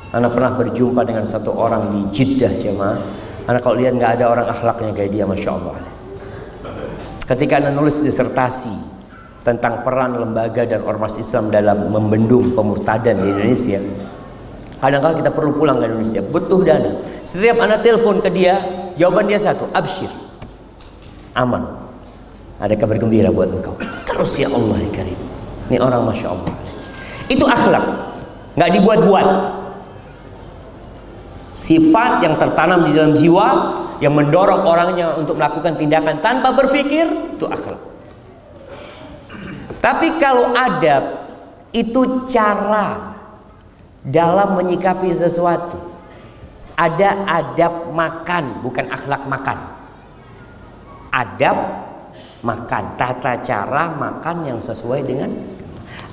Anak pernah berjumpa dengan satu orang di Jeddah jemaah. Anak kalau lihat nggak ada orang akhlaknya kayak dia, masya Allah. Ketika anak nulis disertasi tentang peran lembaga dan ormas Islam dalam membendung pemurtadan di Indonesia, kadang-kadang kita perlu pulang ke Indonesia, butuh dana. Setiap anak telepon ke dia, jawaban dia satu, absyir, aman. Ada kabar gembira buat engkau. Terus ya Allah ya Karim. Ini orang masya Allah. Itu akhlak, nggak dibuat-buat. Sifat yang tertanam di dalam jiwa yang mendorong orangnya untuk melakukan tindakan tanpa berpikir itu akhlak. Tapi kalau adab itu cara dalam menyikapi sesuatu. Ada adab makan, bukan akhlak makan. Adab makan, tata cara makan yang sesuai dengan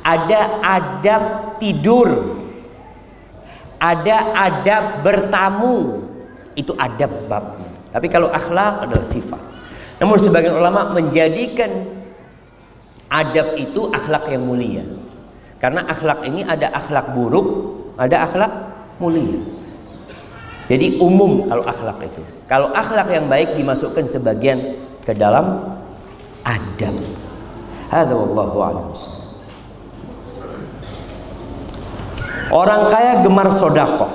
ada adab tidur. Ada adab bertamu. Itu adab babnya. Tapi kalau akhlak adalah sifat. Namun sebagian ulama menjadikan adab itu akhlak yang mulia. Karena akhlak ini ada akhlak buruk, ada akhlak mulia. Jadi umum kalau akhlak itu. Kalau akhlak yang baik dimasukkan sebagian ke dalam adab. Hadza wallahu a'lam. Orang kaya gemar sodakoh.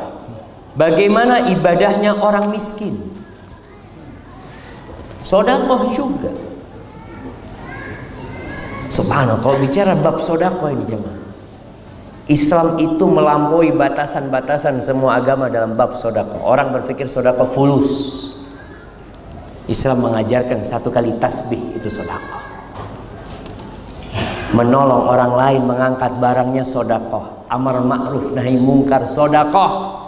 Bagaimana ibadahnya orang miskin? Sodakoh juga. Subhanallah, kalau bicara bab sodakoh ini jemaah. Islam itu melampaui batasan-batasan semua agama dalam bab sodako. Orang berpikir sodako fulus. Islam mengajarkan satu kali tasbih itu sodako. Menolong orang lain mengangkat barangnya sodako. Amar ma'ruf nahi mungkar sodako.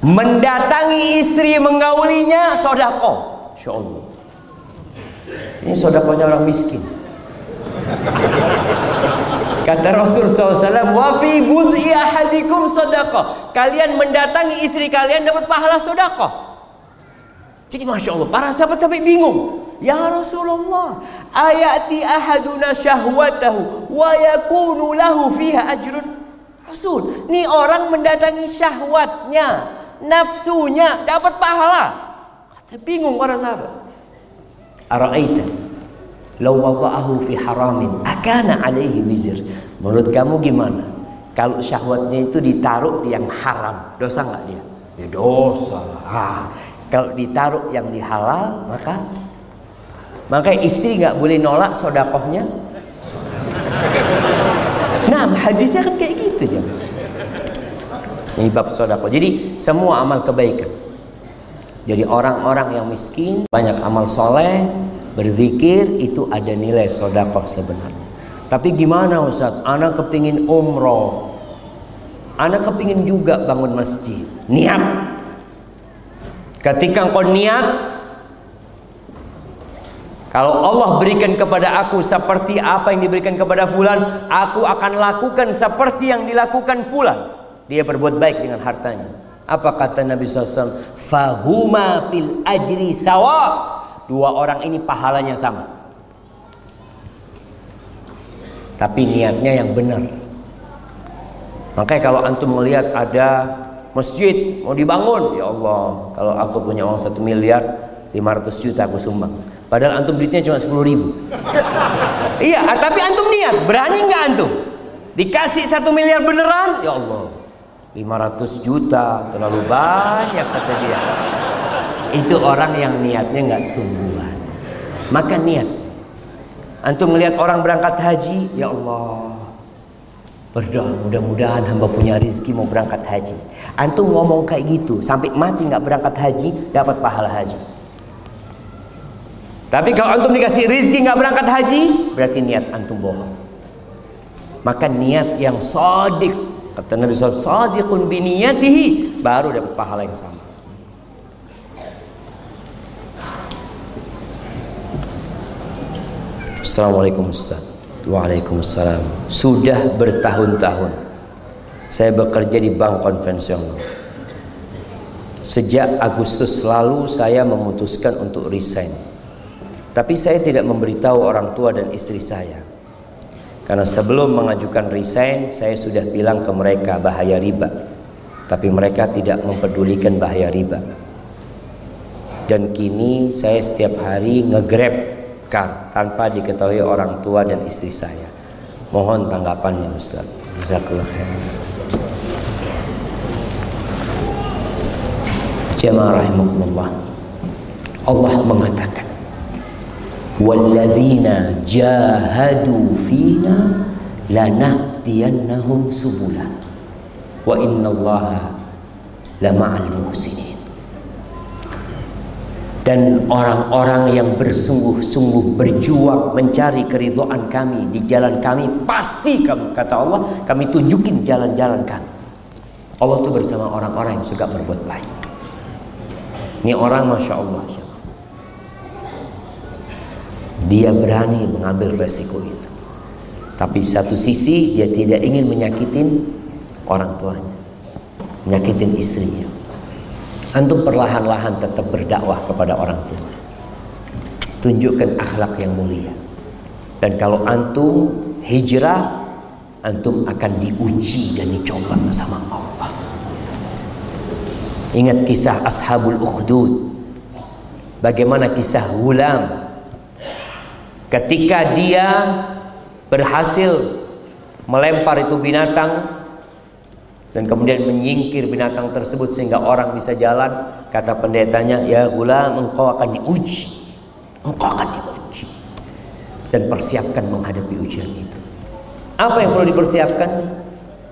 Mendatangi istri menggaulinya sodako. Insya Allah. Ini sodakonya orang miskin. Kata Rasul SAW, wa fi bud'i ahadikum sadaqah. Kalian mendatangi istri kalian dapat pahala sedekah. Jadi Masya Allah, para sahabat sampai bingung. Ya Rasulullah, ayati ahaduna syahwatahu wa yakunu lahu fiha ajrun. Rasul, ini orang mendatangi syahwatnya, nafsunya, dapat pahala. Kata bingung para sahabat. Ara'aita Lau wada'ahu fi haramin Akana alaihi wizir Menurut kamu gimana? Kalau syahwatnya itu ditaruh di yang haram Dosa nggak dia? Ya dosa ah, Kalau ditaruh yang di halal Maka Maka istri nggak boleh nolak sodakohnya Nah hadisnya kan kayak gitu ya. Ini bab sodakoh Jadi semua amal kebaikan Jadi orang-orang yang miskin Banyak amal soleh Berzikir itu ada nilai sodakoh sebenarnya. Tapi gimana Ustaz? Anak kepingin umroh. Anak kepingin juga bangun masjid. Niat. Ketika engkau niat. Kalau Allah berikan kepada aku seperti apa yang diberikan kepada fulan. Aku akan lakukan seperti yang dilakukan fulan. Dia berbuat baik dengan hartanya. Apa kata Nabi SAW? Fahuma fil ajri sawa Dua orang ini pahalanya sama. Tapi niatnya yang benar. Makanya kalau antum melihat ada masjid mau dibangun, ya Allah, kalau aku punya uang satu miliar, 500 juta aku sumbang. Padahal antum duitnya cuma 10 ribu. iya, tapi antum niat, berani nggak antum? Dikasih satu miliar beneran, ya Allah. 500 juta. Terlalu banyak kata dia. Itu orang yang niatnya nggak sungguhan. Maka niat. Antum melihat orang berangkat haji ya Allah. Berdoa. Mudah-mudahan hamba punya rezeki mau berangkat haji. Antum ngomong kayak gitu sampai mati nggak berangkat haji dapat pahala haji tapi kalau antum dikasih rezeki nggak berangkat haji berarti niat antum bohong. Maka niat yang sodik kata Nabi SAW sadiqun biniyatihi baru dapat pahala yang sama. Assalamualaikum Ustaz. Waalaikumsalam. Sudah bertahun-tahun Saya bekerja di bank konvensional. Sejak Agustus lalu saya memutuskan untuk resign Tapi saya tidak memberitahu orang tua dan istri saya Karena sebelum mengajukan resign Saya sudah bilang ke mereka bahaya riba Tapi mereka tidak mempedulikan bahaya riba Dan kini saya setiap hari ngegrab kar tanpa diketahui orang tua dan istri saya. Mohon tanggapannya Ustaz. Jazakallah. Jemaah rahimakumullah. Allah mengatakan, "Walladzina jahadu fina lanahdiyannahum subula." Wa innallaha la ma'al muhsinin. Dan orang-orang yang bersungguh-sungguh berjuang mencari keridhaan kami di jalan kami pasti kami kata Allah kami tunjukin jalan-jalan kami. Allah itu bersama orang-orang yang suka berbuat baik. Ini orang masya Allah. Dia berani mengambil resiko itu. Tapi satu sisi dia tidak ingin menyakitin orang tuanya. Menyakitin istrinya. Antum perlahan-lahan tetap berdakwah kepada orang tua. Tunjukkan akhlak yang mulia. Dan kalau antum hijrah, antum akan diuji dan dicoba sama Allah. Ingat kisah Ashabul Ukhdud. Bagaimana kisah Gulam ketika dia berhasil melempar itu binatang dan kemudian menyingkir binatang tersebut sehingga orang bisa jalan kata pendetanya ya gula engkau akan diuji. Engkau akan diuji. Dan persiapkan menghadapi ujian itu. Apa yang perlu dipersiapkan?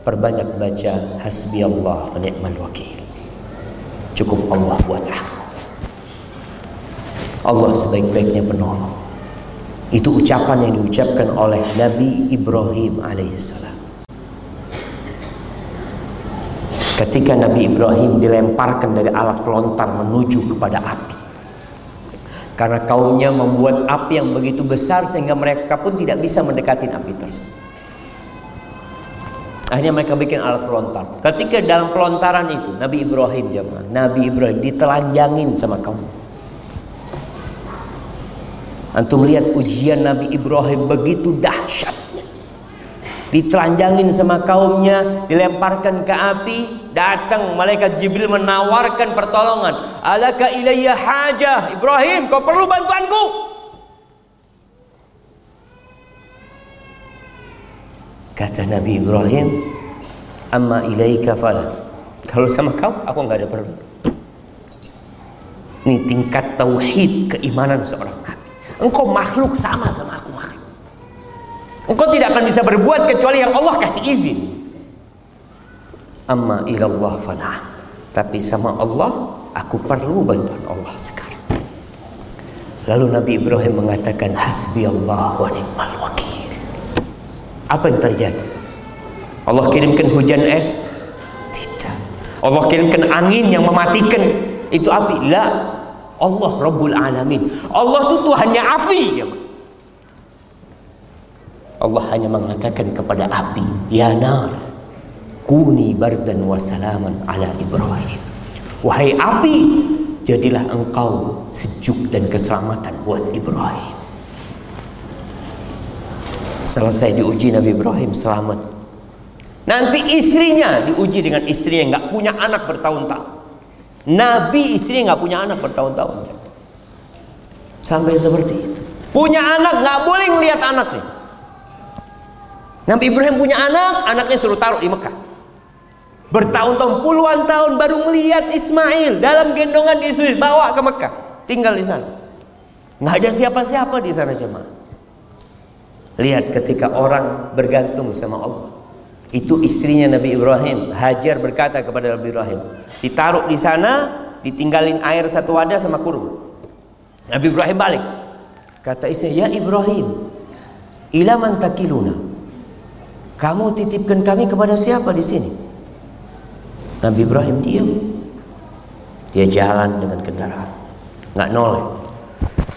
Perbanyak baca hasbi Allah wa ni'mal wakil. Cukup Allah buat aku. Allah sebaik-baiknya penolong itu ucapan yang diucapkan oleh Nabi Ibrahim alaihissalam. Ketika Nabi Ibrahim dilemparkan dari alat pelontar menuju kepada api. Karena kaumnya membuat api yang begitu besar sehingga mereka pun tidak bisa mendekati api tersebut. Akhirnya mereka bikin alat pelontar. Ketika dalam pelontaran itu Nabi Ibrahim jemaah, Nabi Ibrahim ditelanjangin sama kaum. Antum lihat ujian Nabi Ibrahim begitu dahsyatnya. Ditelanjangin sama kaumnya, dilemparkan ke api, datang malaikat Jibril menawarkan pertolongan. Alaka ilayya hajah, Ibrahim, kau perlu bantuanku? Kata Nabi Ibrahim, amma ilaika fala. Kalau sama kau, aku nggak ada perlu. Ini tingkat tauhid keimanan seorang nabi. Engkau makhluk sama sama aku makhluk. Engkau tidak akan bisa berbuat kecuali yang Allah kasih izin. Amma ilallah fana. Tapi sama Allah aku perlu bantuan Allah sekarang. Lalu Nabi Ibrahim mengatakan hasbi Allah wa ni'mal wakil. Apa yang terjadi? Allah kirimkan hujan es? Tidak. Allah kirimkan angin yang mematikan itu api? La. Allah Rabbul Alamin. Allah itu Tuhannya api. Allah hanya mengatakan kepada api, Ya nar, kuni bardan wa salaman ala Ibrahim. Wahai api, jadilah engkau sejuk dan keselamatan buat Ibrahim. Selesai diuji Nabi Ibrahim selamat. Nanti istrinya diuji dengan istri yang nggak punya anak bertahun-tahun. Nabi istri nggak punya anak bertahun-tahun. Sampai seperti itu. Punya anak nggak boleh ngelihat anaknya. Nabi Ibrahim punya anak, anaknya suruh taruh di Mekah. Bertahun-tahun, puluhan tahun baru melihat Ismail dalam gendongan Yesus bawa ke Mekah, tinggal di sana. Nggak ada siapa-siapa di sana jemaah. Lihat ketika orang bergantung sama Allah. Itu istrinya Nabi Ibrahim. Hajar berkata kepada Nabi Ibrahim, ditaruh di sana, ditinggalin air satu wadah sama kurma. Nabi Ibrahim balik. Kata istri, "Ya Ibrahim, ilaman takiluna?" Kamu titipkan kami kepada siapa di sini? Nabi Ibrahim diam. Dia jalan dengan kendaraan. Nggak noleh.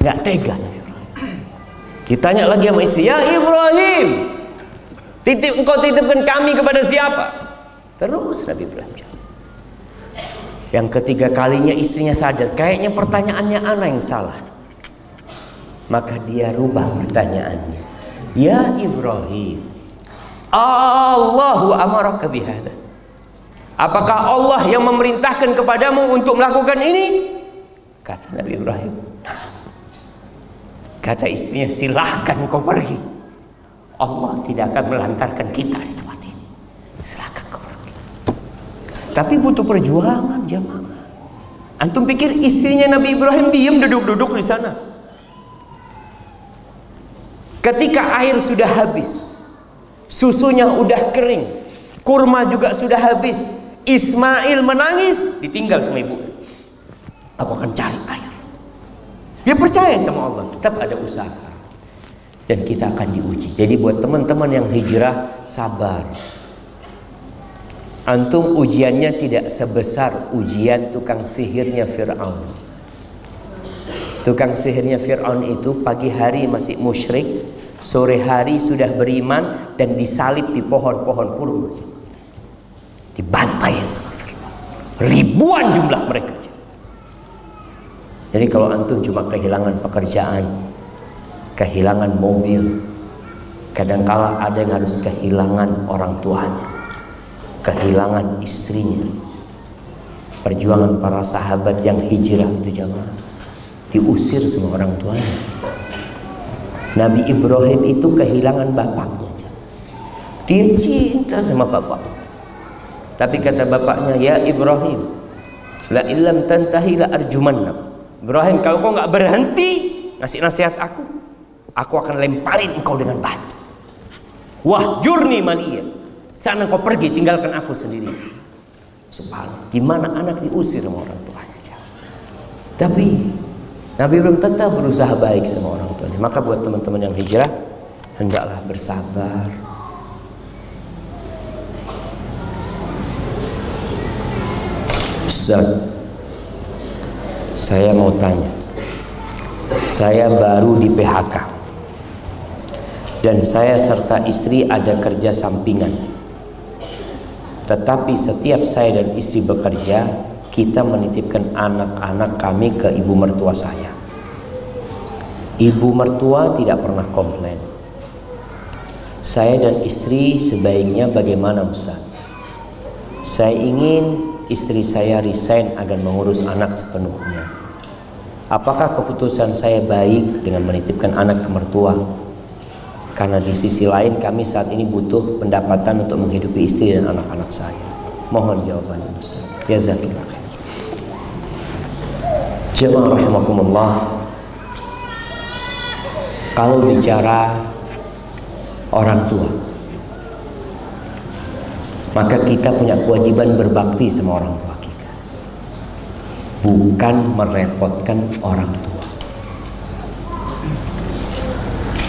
Nggak tega Nabi Ibrahim. Lagi sama istri, "Ya Ibrahim, Titip engkau titipkan kami kepada siapa? Terus Nabi Ibrahim jawab. Yang ketiga kalinya istrinya sadar, kayaknya pertanyaannya anak yang salah. Maka dia rubah pertanyaannya. Ya Ibrahim, Allahu amaraka bihada. Apakah Allah yang memerintahkan kepadamu untuk melakukan ini? Kata Nabi Ibrahim. Kata istrinya, silahkan kau pergi. Allah tidak akan melantarkan kita di tempat ini. Silakan kau pergi. Tapi butuh perjuangan jamaah. Antum pikir istrinya Nabi Ibrahim diam duduk-duduk di sana. Ketika air sudah habis, susunya udah kering, kurma juga sudah habis, Ismail menangis, ditinggal sama ibu. Aku akan cari air. Dia percaya sama Allah, tetap ada usaha. Dan kita akan diuji. Jadi buat teman-teman yang hijrah, sabar. Antum ujiannya tidak sebesar ujian tukang sihirnya Fir'aun. Tukang sihirnya Fir'aun itu pagi hari masih musyrik, sore hari sudah beriman dan disalib di pohon-pohon kurma. Dibantai sama Fir'aun. Ribuan jumlah mereka. Jadi kalau antum cuma kehilangan pekerjaan, kehilangan mobil, kadangkala ada yang harus kehilangan orang tuanya, kehilangan istrinya. Perjuangan para sahabat yang hijrah itu jamaah diusir sama orang tuanya. Nabi Ibrahim itu kehilangan bapaknya. Dia cinta sama bapak. Tapi kata bapaknya, "Ya Ibrahim, la illam tantahi la arjumannak." Ibrahim kalau kau nggak berhenti ngasih nasihat aku, aku akan lemparin engkau dengan batu. Wah jurni mania. Sana kau pergi tinggalkan aku sendiri. Subhanallah. Gimana anak diusir sama orang tuanya? Tapi Nabi Ibrahim tetap berusaha baik sama orang tuanya. Maka buat teman-teman yang hijrah hendaklah bersabar. Ustaz, saya mau tanya. Saya baru di PHK. Dan saya serta istri ada kerja sampingan. Tetapi setiap saya dan istri bekerja, kita menitipkan anak-anak kami ke ibu mertua saya. Ibu mertua tidak pernah komplain. Saya dan istri sebaiknya bagaimana Ustaz? Saya ingin istri saya resign agar mengurus anak sepenuhnya. Apakah keputusan saya baik dengan menitipkan anak ke mertua? Karena di sisi lain kami saat ini butuh pendapatan untuk menghidupi istri dan anak-anak saya. Mohon jawaban Ustaz. Jazakallah khair. Jemaah rahimakumullah. Kalau bicara orang tua, maka kita punya kewajiban berbakti sama orang tua kita bukan merepotkan orang tua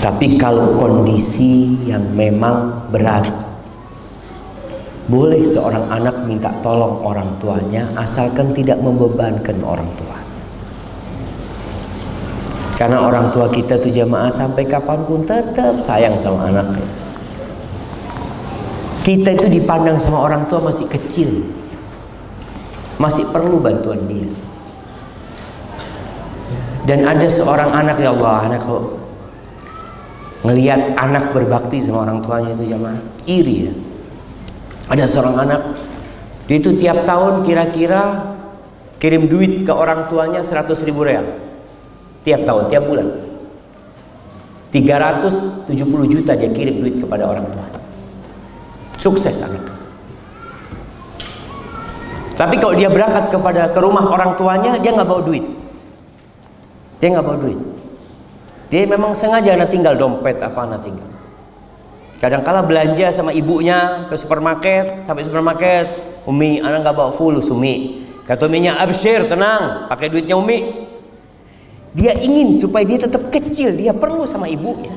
tapi kalau kondisi yang memang berat boleh seorang anak minta tolong orang tuanya asalkan tidak membebankan orang tua karena orang tua kita tuh jamaah sampai kapan pun tetap sayang sama anaknya kita itu dipandang sama orang tua masih kecil. Masih perlu bantuan dia. Dan ada seorang anak ya Allah, anak kok ngelihat anak berbakti sama orang tuanya itu jamaah iri ya. Ada seorang anak dia itu tiap tahun kira-kira kirim duit ke orang tuanya 100 ribu real tiap tahun tiap bulan 370 juta dia kirim duit kepada orang tuanya Sukses anak. Tapi kalau dia berangkat kepada ke rumah orang tuanya, dia nggak bawa duit. Dia nggak bawa duit. Dia memang sengaja anak tinggal dompet apa anak tinggal. Kadang-kala belanja sama ibunya ke supermarket, sampai supermarket, Umi, anak nggak bawa full Umi. Kata Uminya, absyir, tenang, pakai duitnya Umi. Dia ingin supaya dia tetap kecil, dia perlu sama ibunya.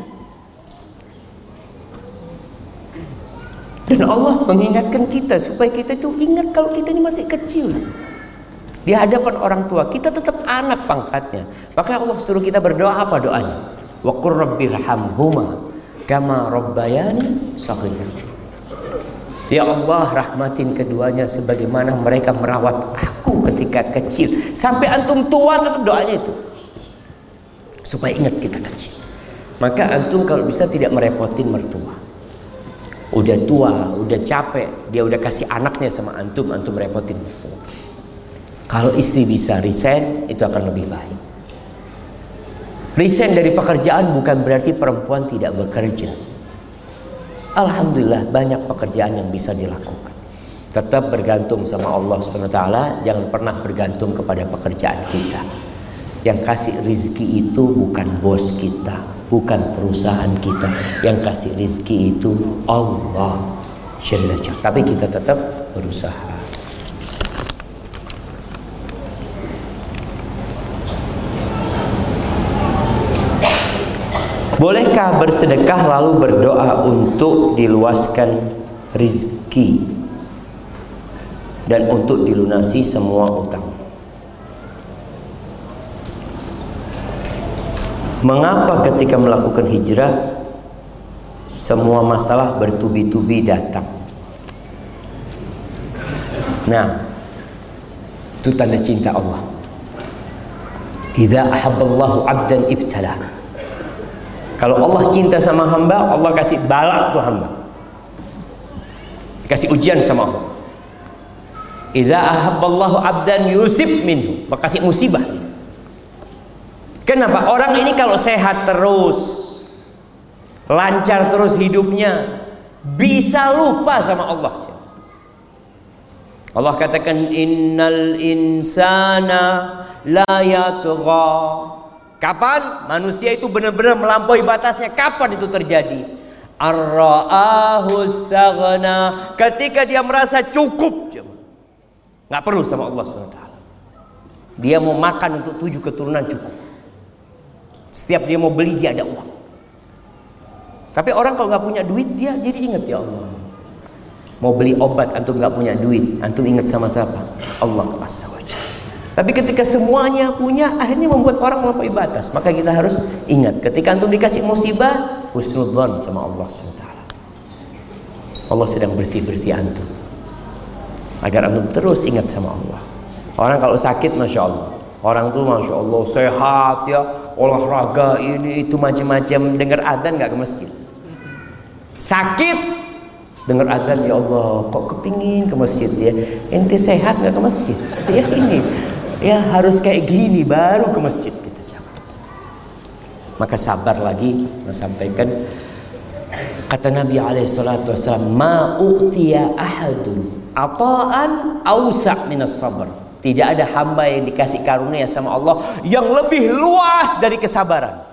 Dan Allah mengingatkan kita supaya kita itu ingat kalau kita ini masih kecil. Di hadapan orang tua, kita tetap anak pangkatnya. Maka Allah suruh kita berdoa apa doanya? Wa qur rabbirhamhuma kama rabbayani saghira. Ya Allah rahmatin keduanya sebagaimana mereka merawat aku ketika kecil. Sampai antum tua tetap doanya itu. Supaya ingat kita kecil. Maka antum kalau bisa tidak merepotin mertua udah tua, udah capek, dia udah kasih anaknya sama antum, antum repotin. Kalau istri bisa resign, itu akan lebih baik. Resign dari pekerjaan bukan berarti perempuan tidak bekerja. Alhamdulillah banyak pekerjaan yang bisa dilakukan. Tetap bergantung sama Allah SWT, jangan pernah bergantung kepada pekerjaan kita. Yang kasih rizki itu bukan bos kita, bukan perusahaan kita yang kasih rizki itu Allah Tapi kita tetap berusaha. Bolehkah bersedekah lalu berdoa untuk diluaskan rizki dan untuk dilunasi semua utang? Mengapa ketika melakukan hijrah semua masalah bertubi-tubi datang? Nah, itu tanda cinta Allah. Idza ahabballahu 'abdan ibtala. Kalau Allah cinta sama hamba, Allah kasih balak tuh hamba. Kasih ujian sama Allah. Idza ahabballahu 'abdan yusib minhu, kasih musibah. Kenapa? Orang ini kalau sehat terus, lancar terus hidupnya, bisa lupa sama Allah. Allah katakan innal insana la yatgha Kapan manusia itu benar-benar melampaui batasnya? Kapan itu terjadi? Ketika dia merasa cukup. Nggak perlu sama Allah SWT. Dia mau makan untuk tujuh keturunan cukup. Setiap dia mau beli dia ada uang. Tapi orang kalau nggak punya duit dia jadi ingat ya Allah. Mau beli obat antum nggak punya duit, antum ingat sama siapa? Allah Azza tapi ketika semuanya punya, akhirnya membuat orang melampaui batas. Maka kita harus ingat, ketika antum dikasih musibah, husnudzon sama Allah SWT. Allah sedang bersih-bersih antum. Agar antum terus ingat sama Allah. Orang kalau sakit, Masya Allah. Orang tuh Masya Allah sehat ya, olahraga ini itu macam-macam. Dengar adzan nggak ke masjid. Sakit, dengar adzan ya Allah kok kepingin ke masjid ya. Ente sehat nggak ke masjid? Ya ini ya harus kayak gini baru ke masjid kita jangan maka sabar lagi sampaikan kata Nabi alaihi salatu wasallam ma utiya ahadun ataan ausa minas sabr. Tidak ada hamba yang dikasih karunia sama Allah yang lebih luas dari kesabaran.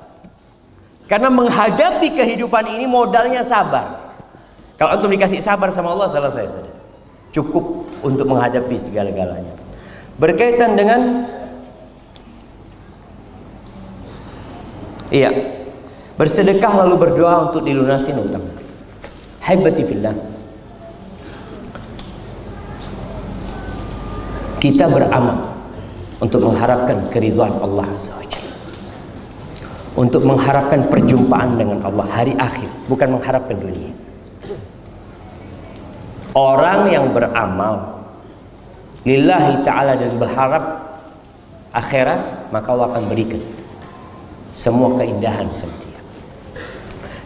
Karena menghadapi kehidupan ini modalnya sabar. Kalau antum dikasih sabar sama Allah selesai sudah cukup untuk menghadapi segala-galanya berkaitan dengan iya. Bersedekah lalu berdoa untuk dilunasi utang haibati fillah. Kita beramal untuk mengharapkan keridhaan Allah SWT untuk mengharapkan perjumpaan dengan Allah hari akhir bukan mengharapkan dunia. Orang yang beramal lillahi ta'ala dan berharap akhirat maka Allah akan berikan semua keindahan sama dia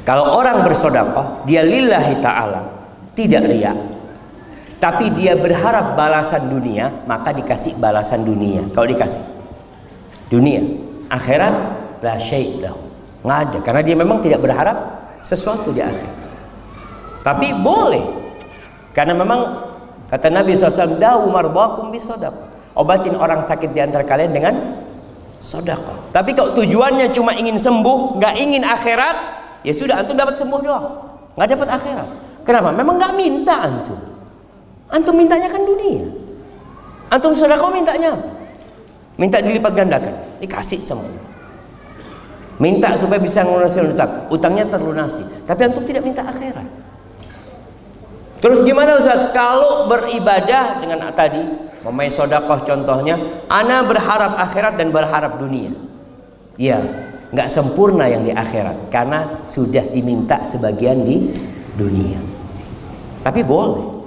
kalau orang bersodakoh dia lillahi ta'ala tidak riak. Tapi dia berharap balasan dunia maka dikasih balasan dunia. Kalau dikasih dunia. Akhirat la syait lahu. Nggak ada. Karena dia memang tidak berharap sesuatu di akhir tapi boleh. Karena memang Kata Nabi SAW, Dawu marbakum bisodak. Obatin orang sakit di antara kalian dengan sodako. Tapi kalau tujuannya cuma ingin sembuh, nggak ingin akhirat, ya sudah antum dapat sembuh doang. Nggak dapat akhirat. Kenapa? Memang nggak minta antum. Antum mintanya kan dunia. Antum sodako mintanya Minta dilipat gandakan. Dikasih semua. Minta supaya bisa melunasi utang. Utangnya terlunasi. Tapi antum tidak minta akhirat. Terus gimana Ustaz? Kalau beribadah dengan tadi, memai sodakoh contohnya, ana berharap akhirat dan berharap dunia. Ya, nggak sempurna yang di akhirat karena sudah diminta sebagian di dunia. Tapi boleh.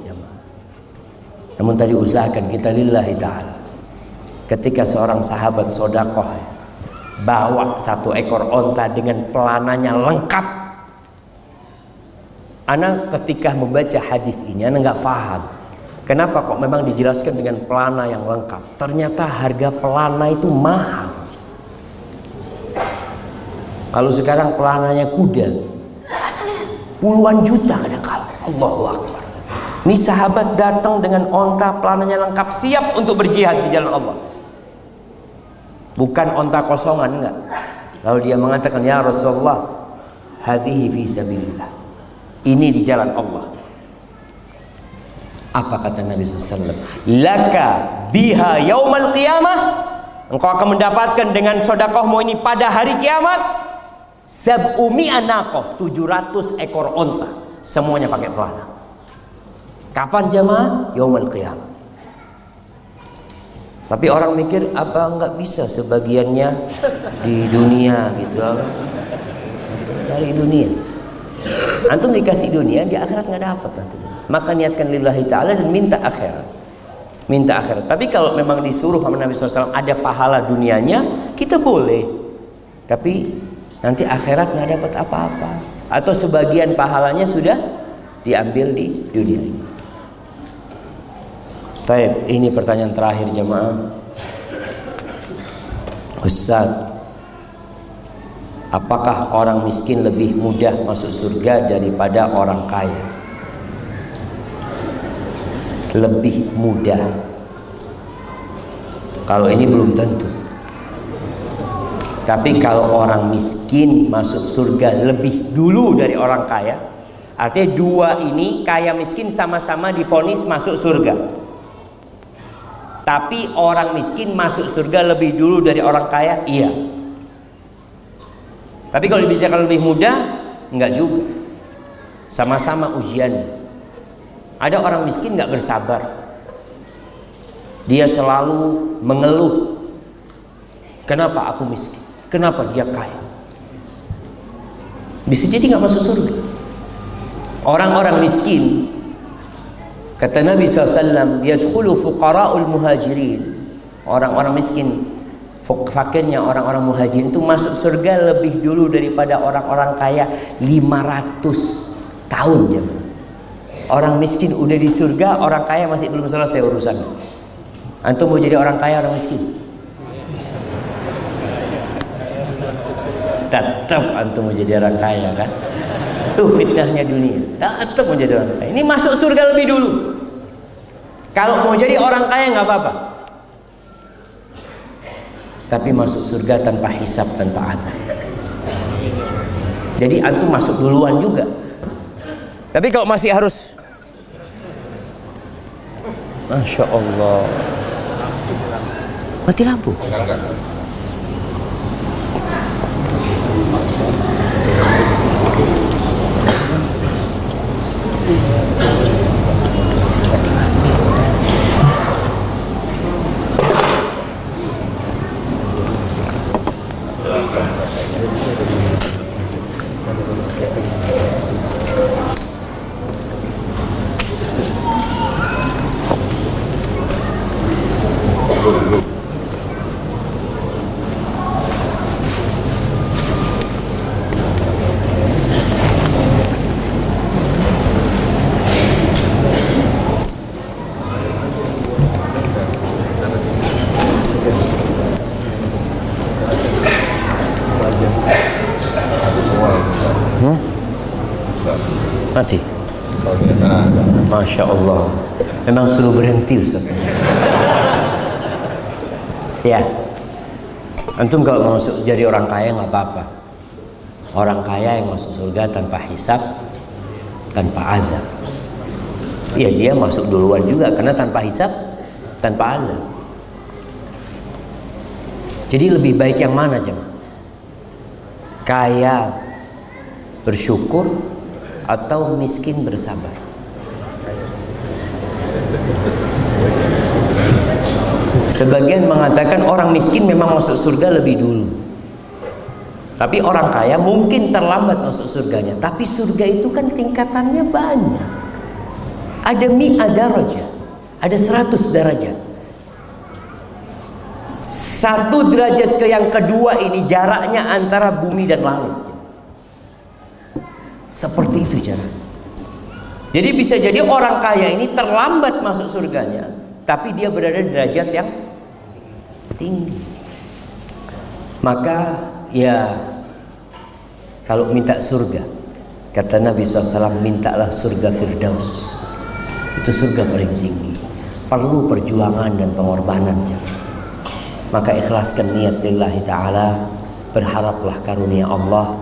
Namun tadi usahakan kita lillahi ta'ala. Ketika seorang sahabat sodakoh bawa satu ekor onta dengan pelananya lengkap Anak ketika membaca hadis ini anak nggak paham. Kenapa kok memang dijelaskan dengan pelana yang lengkap? Ternyata harga pelana itu mahal. Kalau sekarang pelananya kuda, puluhan juta kadang-kala. Allahu Akbar. Ini sahabat datang dengan onta pelananya lengkap siap untuk berjihad di jalan Allah. Bukan onta kosongan enggak. Lalu dia mengatakan ya Rasulullah, hadihi fi sabilillah. Ini di jalan Allah. Apa kata Nabi SAW? Laka biha yaumal qiyamah. Engkau akan mendapatkan dengan sodakohmu ini pada hari kiamat. Sab'umi anakoh 700 ekor onta semuanya pakai pelana. Kapan jamaah? Yaumul qiyamah. Tapi orang mikir apa nggak bisa sebagiannya di dunia gitu dari dunia. Antum dikasih dunia di akhirat nggak dapat nanti. Maka niatkan lillahi taala dan minta akhirat. Minta akhirat. Tapi kalau memang disuruh sama Nabi SAW ada pahala dunianya, kita boleh. Tapi nanti akhirat nggak dapat apa-apa. Atau sebagian pahalanya sudah diambil di dunia ini. Baik, ini pertanyaan terakhir jemaah. Ustaz, apakah orang miskin lebih mudah masuk surga daripada orang kaya? Lebih mudah. Kalau ini belum tentu. Tapi kalau orang miskin masuk surga lebih dulu dari orang kaya, artinya dua ini kaya miskin sama-sama difonis masuk surga. Tapi orang miskin masuk surga lebih dulu dari orang kaya? Iya. Tapi kalau dibicarakan lebih mudah, enggak juga. Sama-sama ujian. Ada orang miskin enggak bersabar. Dia selalu mengeluh. Kenapa aku miskin? Kenapa dia kaya? Bisa jadi nggak masuk surga. Orang-orang miskin Kata Nabi SAW, Yadkhulu fuqara'ul muhajirin. Orang-orang miskin, fakirnya orang-orang muhajirin itu masuk surga lebih dulu daripada orang-orang kaya 500 tahun. Ya. Orang miskin udah di surga, orang kaya masih belum selesai urusan. Antum mau jadi orang kaya, orang miskin? Tetap antum mau jadi orang kaya kan? Tuh fitnahnya dunia. Tetap mau jadi orang kaya. Ini masuk surga lebih dulu. Kalau mau jadi orang kaya nggak apa-apa. Tapi masuk surga tanpa hisap, tanpa adab. Jadi antum masuk duluan juga. Tapi kalau masih harus Masya Allah Mati lampu Masya Allah. Memang suruh berhenti Ustaz. ya. Antum kalau mau jadi orang kaya nggak apa-apa. Orang kaya yang masuk surga tanpa hisap, tanpa azab. Ya dia masuk duluan juga karena tanpa hisap, tanpa azab. Jadi lebih baik yang mana jemaah? Kaya bersyukur atau miskin bersabar? Sebagian mengatakan orang miskin memang masuk surga lebih dulu. Tapi orang kaya mungkin terlambat masuk surganya. Tapi surga itu kan tingkatannya banyak. Ada mi ada raja, ada seratus derajat. Satu derajat ke yang kedua ini jaraknya antara bumi dan langit. Seperti itu cara. Jadi bisa jadi orang kaya ini terlambat masuk surganya, tapi dia berada di derajat yang tinggi. Maka ya kalau minta surga, kata Nabi SAW, mintalah surga Firdaus. Itu surga paling tinggi. Perlu perjuangan dan pengorbanan. Maka ikhlaskan niat lillahi ta'ala, berharaplah karunia Allah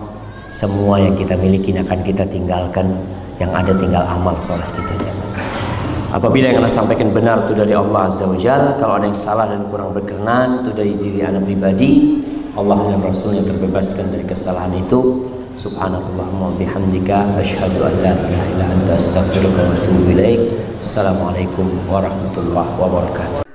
semua yang kita miliki akan kita tinggalkan yang ada tinggal amal soleh kita jangan Apabila yang anda sampaikan benar itu dari Allah Azza wa Jal Kalau ada yang salah dan kurang berkenan itu dari diri anda pribadi Allah dan Rasulnya terbebaskan dari kesalahan itu. Subhanakallahumma bihamdika Ashadu an la ilaha illa anta astaghfiruka wa atubu ilaik. Assalamualaikum warahmatullahi wabarakatuh.